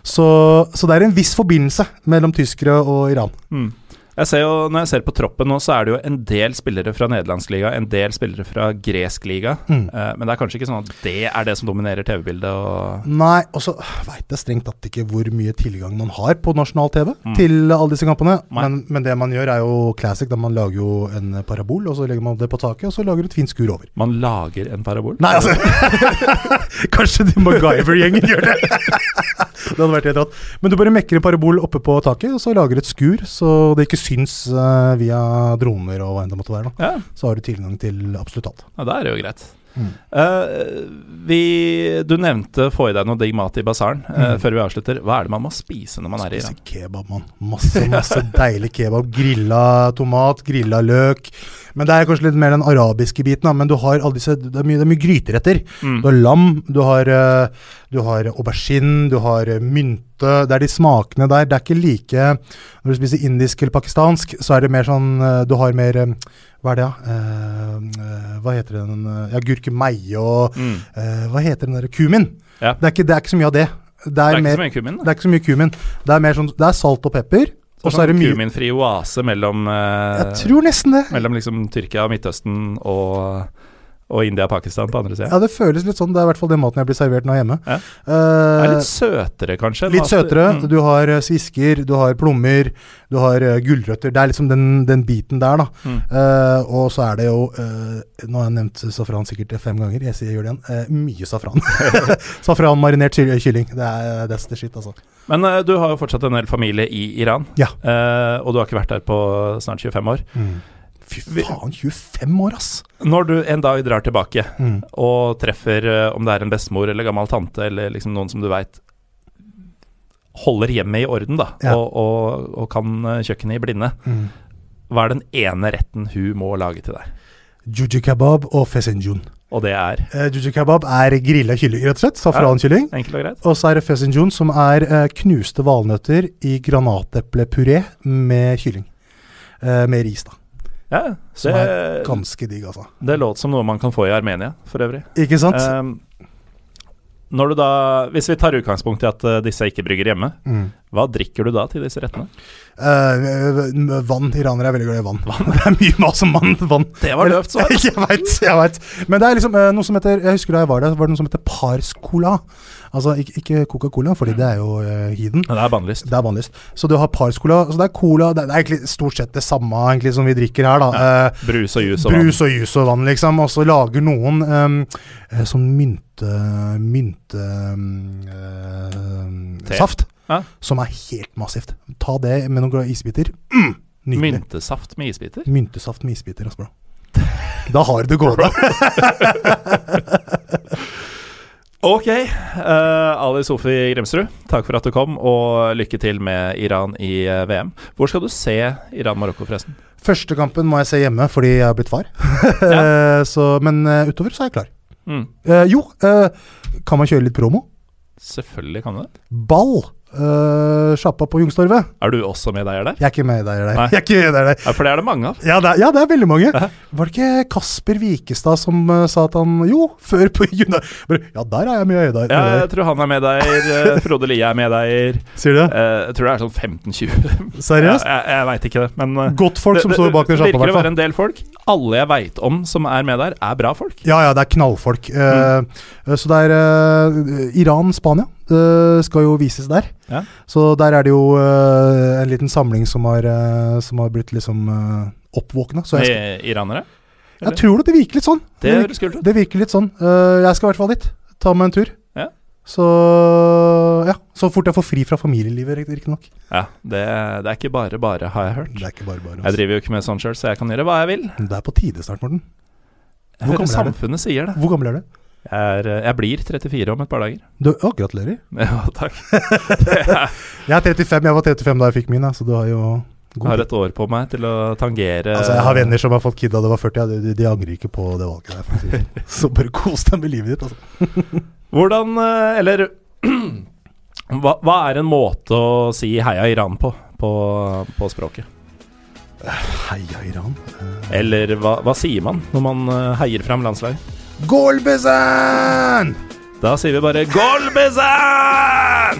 Så, så det er en viss forbindelse mellom tyskere og Iran. Mm. Jeg ser jo, Når jeg ser på troppen nå, så er det jo en del spillere fra nederlandsliga, en del spillere fra gresk liga. Mm. Uh, men det er kanskje ikke sånn at det er det som dominerer TV-bildet. og Nei, og så veit jeg strengt tatt ikke hvor mye tilgang man har på nasjonal-TV Mm. til alle disse kampene. Men, men det man gjør, er jo classic. Da man lager jo en parabol, og så legger man det på taket, og så lager du et fint skur over. Man lager en parabol. Nei, altså Kanskje de MacGyver-gjengen gjør det. Det hadde vært helt rått. Men du bare mekker en parabol oppe på taket, og så lager et skur, så det ikke syns uh, via droner og hva enn det måtte være. Da. Ja, Så har du tilgang til absolutt alt. ja da er det jo greit. Mm. Eh, vi, du nevnte få i deg noe digg mat i basaren uh, Mm. før vi avslutter. Hva er det man må spise når man er i Spise Iran? kebab, mann. Masse, masse deilig kebab. Grilla tomat, grilla løk. Men det er kanskje litt mer den arabiske biten. Da. Men du har alle disse, det er mye, det er mye gryteretter. Mm. Du har lam, du har, eh, du har aubergine, du har mynte. Det er de smakene der. Det er ikke like Når du spiser indisk eller pakistansk, så er det mer sånn Du har mer Hva er det, da? Eh, eh, hva heter den eh, Ja, gurkemeie og Mm. eh, Hva heter den derre Kumin. Ja. Det, er ikke, det er ikke så mye av det. Det Det er, er ikke mer, så mye kummin. det er ikke så mye kumin. Det er mer sånn Det er salt og pepper, og så er det mye Kuminfri oase mellom, eh, Jeg tror nesten det. mellom liksom Tyrkia og Midtøsten og, og India og Pakistan på andre sida. Ja, det føles litt sånn. Det er i hvert fall den maten jeg blir servert nå hjemme. Ja. Uh, Det er litt søtere, kanskje? litt søtere. Mm. Du har eh, svisker, du har plommer, du har uh, gulrøtter. Det er liksom den, den biten der, da. Mm. Uh, og så er det jo Nå har jeg nevnt safran sikkert fem ganger. Jeg sier jeg gjør det igjen. Mye safran. safran marinert kylling. Det er that's the shit, altså. Men du har jo fortsatt en hel familie i Iran, Ja. Og du har ikke vært der på snart 25 år. Fy faen, 25 år, ass! Når du en dag drar tilbake Mm. og treffer eh, om det er en bestemor eller gammel tante eller liksom noen som du veit holder hjemmet i orden, da, Ja. og, og, og kan eh, kjøkkenet i blinde, Mm. hva er den ene retten hun må lage til deg? Juju kebab og fesenjun. Og det er Uh, juju kebab er grilla kylling, rett og slett. Safrankylling. enkelt og greit? Og så er det fesenjun, som er uh, knuste valnøtter i granateplepuré med kylling. Uh, med ris, da. Ja, Som det, er ganske digg, altså. det låter som noe man kan få i Armenia, for øvrig. Ikke sant? Um, når du da, Hvis vi tar utgangspunkt i at eh, disse ikke brygger hjemme, Mm. Hva drikker du da til disse rettene? Uh, vann. Iranere er veldig glad i vann. Det er mye mas om vann. vann. Det var løvt svar. jeg veit, jeg veit. Men det er liksom uh, noe som heter Jeg husker da jeg var der, var det noe som heter Pars Cola. Altså ikke, Coca-Cola, fordi det er jo uh, heathen. Det er bannlyst. Det er bannlyst. Så du har Pars Cola. Så det er cola Det er, det er egentlig stort sett det samme egentlig som vi drikker her, da. Eh, Brus og juice og vann. Brus og juice og vann, liksom. Og så lager noen um, eh, sånn mynte... mynte eh. Ja. Som er helt massivt. Ta det med noen glade isbiter. Mm. Myntesaft med isbiter? Myntesaft med isbiter, altså, bro. Da har du gående. Ok, Uh, Ali Sofi Grimsrud, takk for at du kom, og lykke til med Iran i eh, VM. Hvor skal du se Iran-Marokko, forresten? Første kampen må jeg se hjemme fordi jeg har blitt far. ja. så, men eh, utover så er jeg klar. Mm. Uh, jo, uh, kan man kjøre litt promo? Selvfølgelig kan du det. Ball. Uh, Sjappa på Youngstorget. Er du også medeier der? Jeg er ikke med der. Jeg er ikke med der. Ja, for det er det mange av. Ja, det er, ja, det er veldig mange. Hæ? Var det ikke Kasper Wikestad som uh, sa at han Jo, før på Juna Ja, der er jeg med. Der, Ja, jeg tror han er medeier. eh, Frode Lie er medeier. Sier du det? Jeg tror det er sånn 15-20. Seriøst? Ja, jeg jeg veit ikke det, men Godt folk som står bak den det sjappa, i virker å være en del folk. Alle jeg veit om som er med der, er bra folk. Ja, ja, det er knallfolk. Mm. så det er Iran-Spania eh, skal jo vises der. Ja. Så der er det jo uh, en liten samling som har, uh, som har blitt liksom uh, oppvåkna. Iranere. jeg tror det, det virker litt sånn. Det virker- kult ut. Det virker litt sånn. Jeg skal i hvert fall dit. Ta meg en tur. Ja. Så ja, så fort jeg får fri fra familielivet, riktignok. Ja, det, det er ikke bare bare, har jeg hørt. Det er ikke bare bare. Jeg Altså. driver jo ikke med sånn sjøl, så jeg kan gjøre hva jeg vil. Det er på tide snart, Morten. Jeg Hvor hører gammel samfunnet sier det. Hvor gammel er du? Jeg, er, eh, jeg blir 34 om et par dager. du å, gratulerer. Ja, takk. Jeg er 35. Jeg var 35 da jeg fikk min, så du har jo Jeg god har et år på meg til å tangere Altså, jeg har venner som har fått kid da det var 40. De, de, de angrer ikke på det valget der. Sånn. Så bare kos deg med livet ditt. Altså. Hvordan eh, Eller hva, hva er en måte å si heia Iran på, på, på språket? Heia Iran. Eller hva, hva sier man når man eh, heier fram landslaget? Golbezan! Da sier vi bare 'Golbezan'!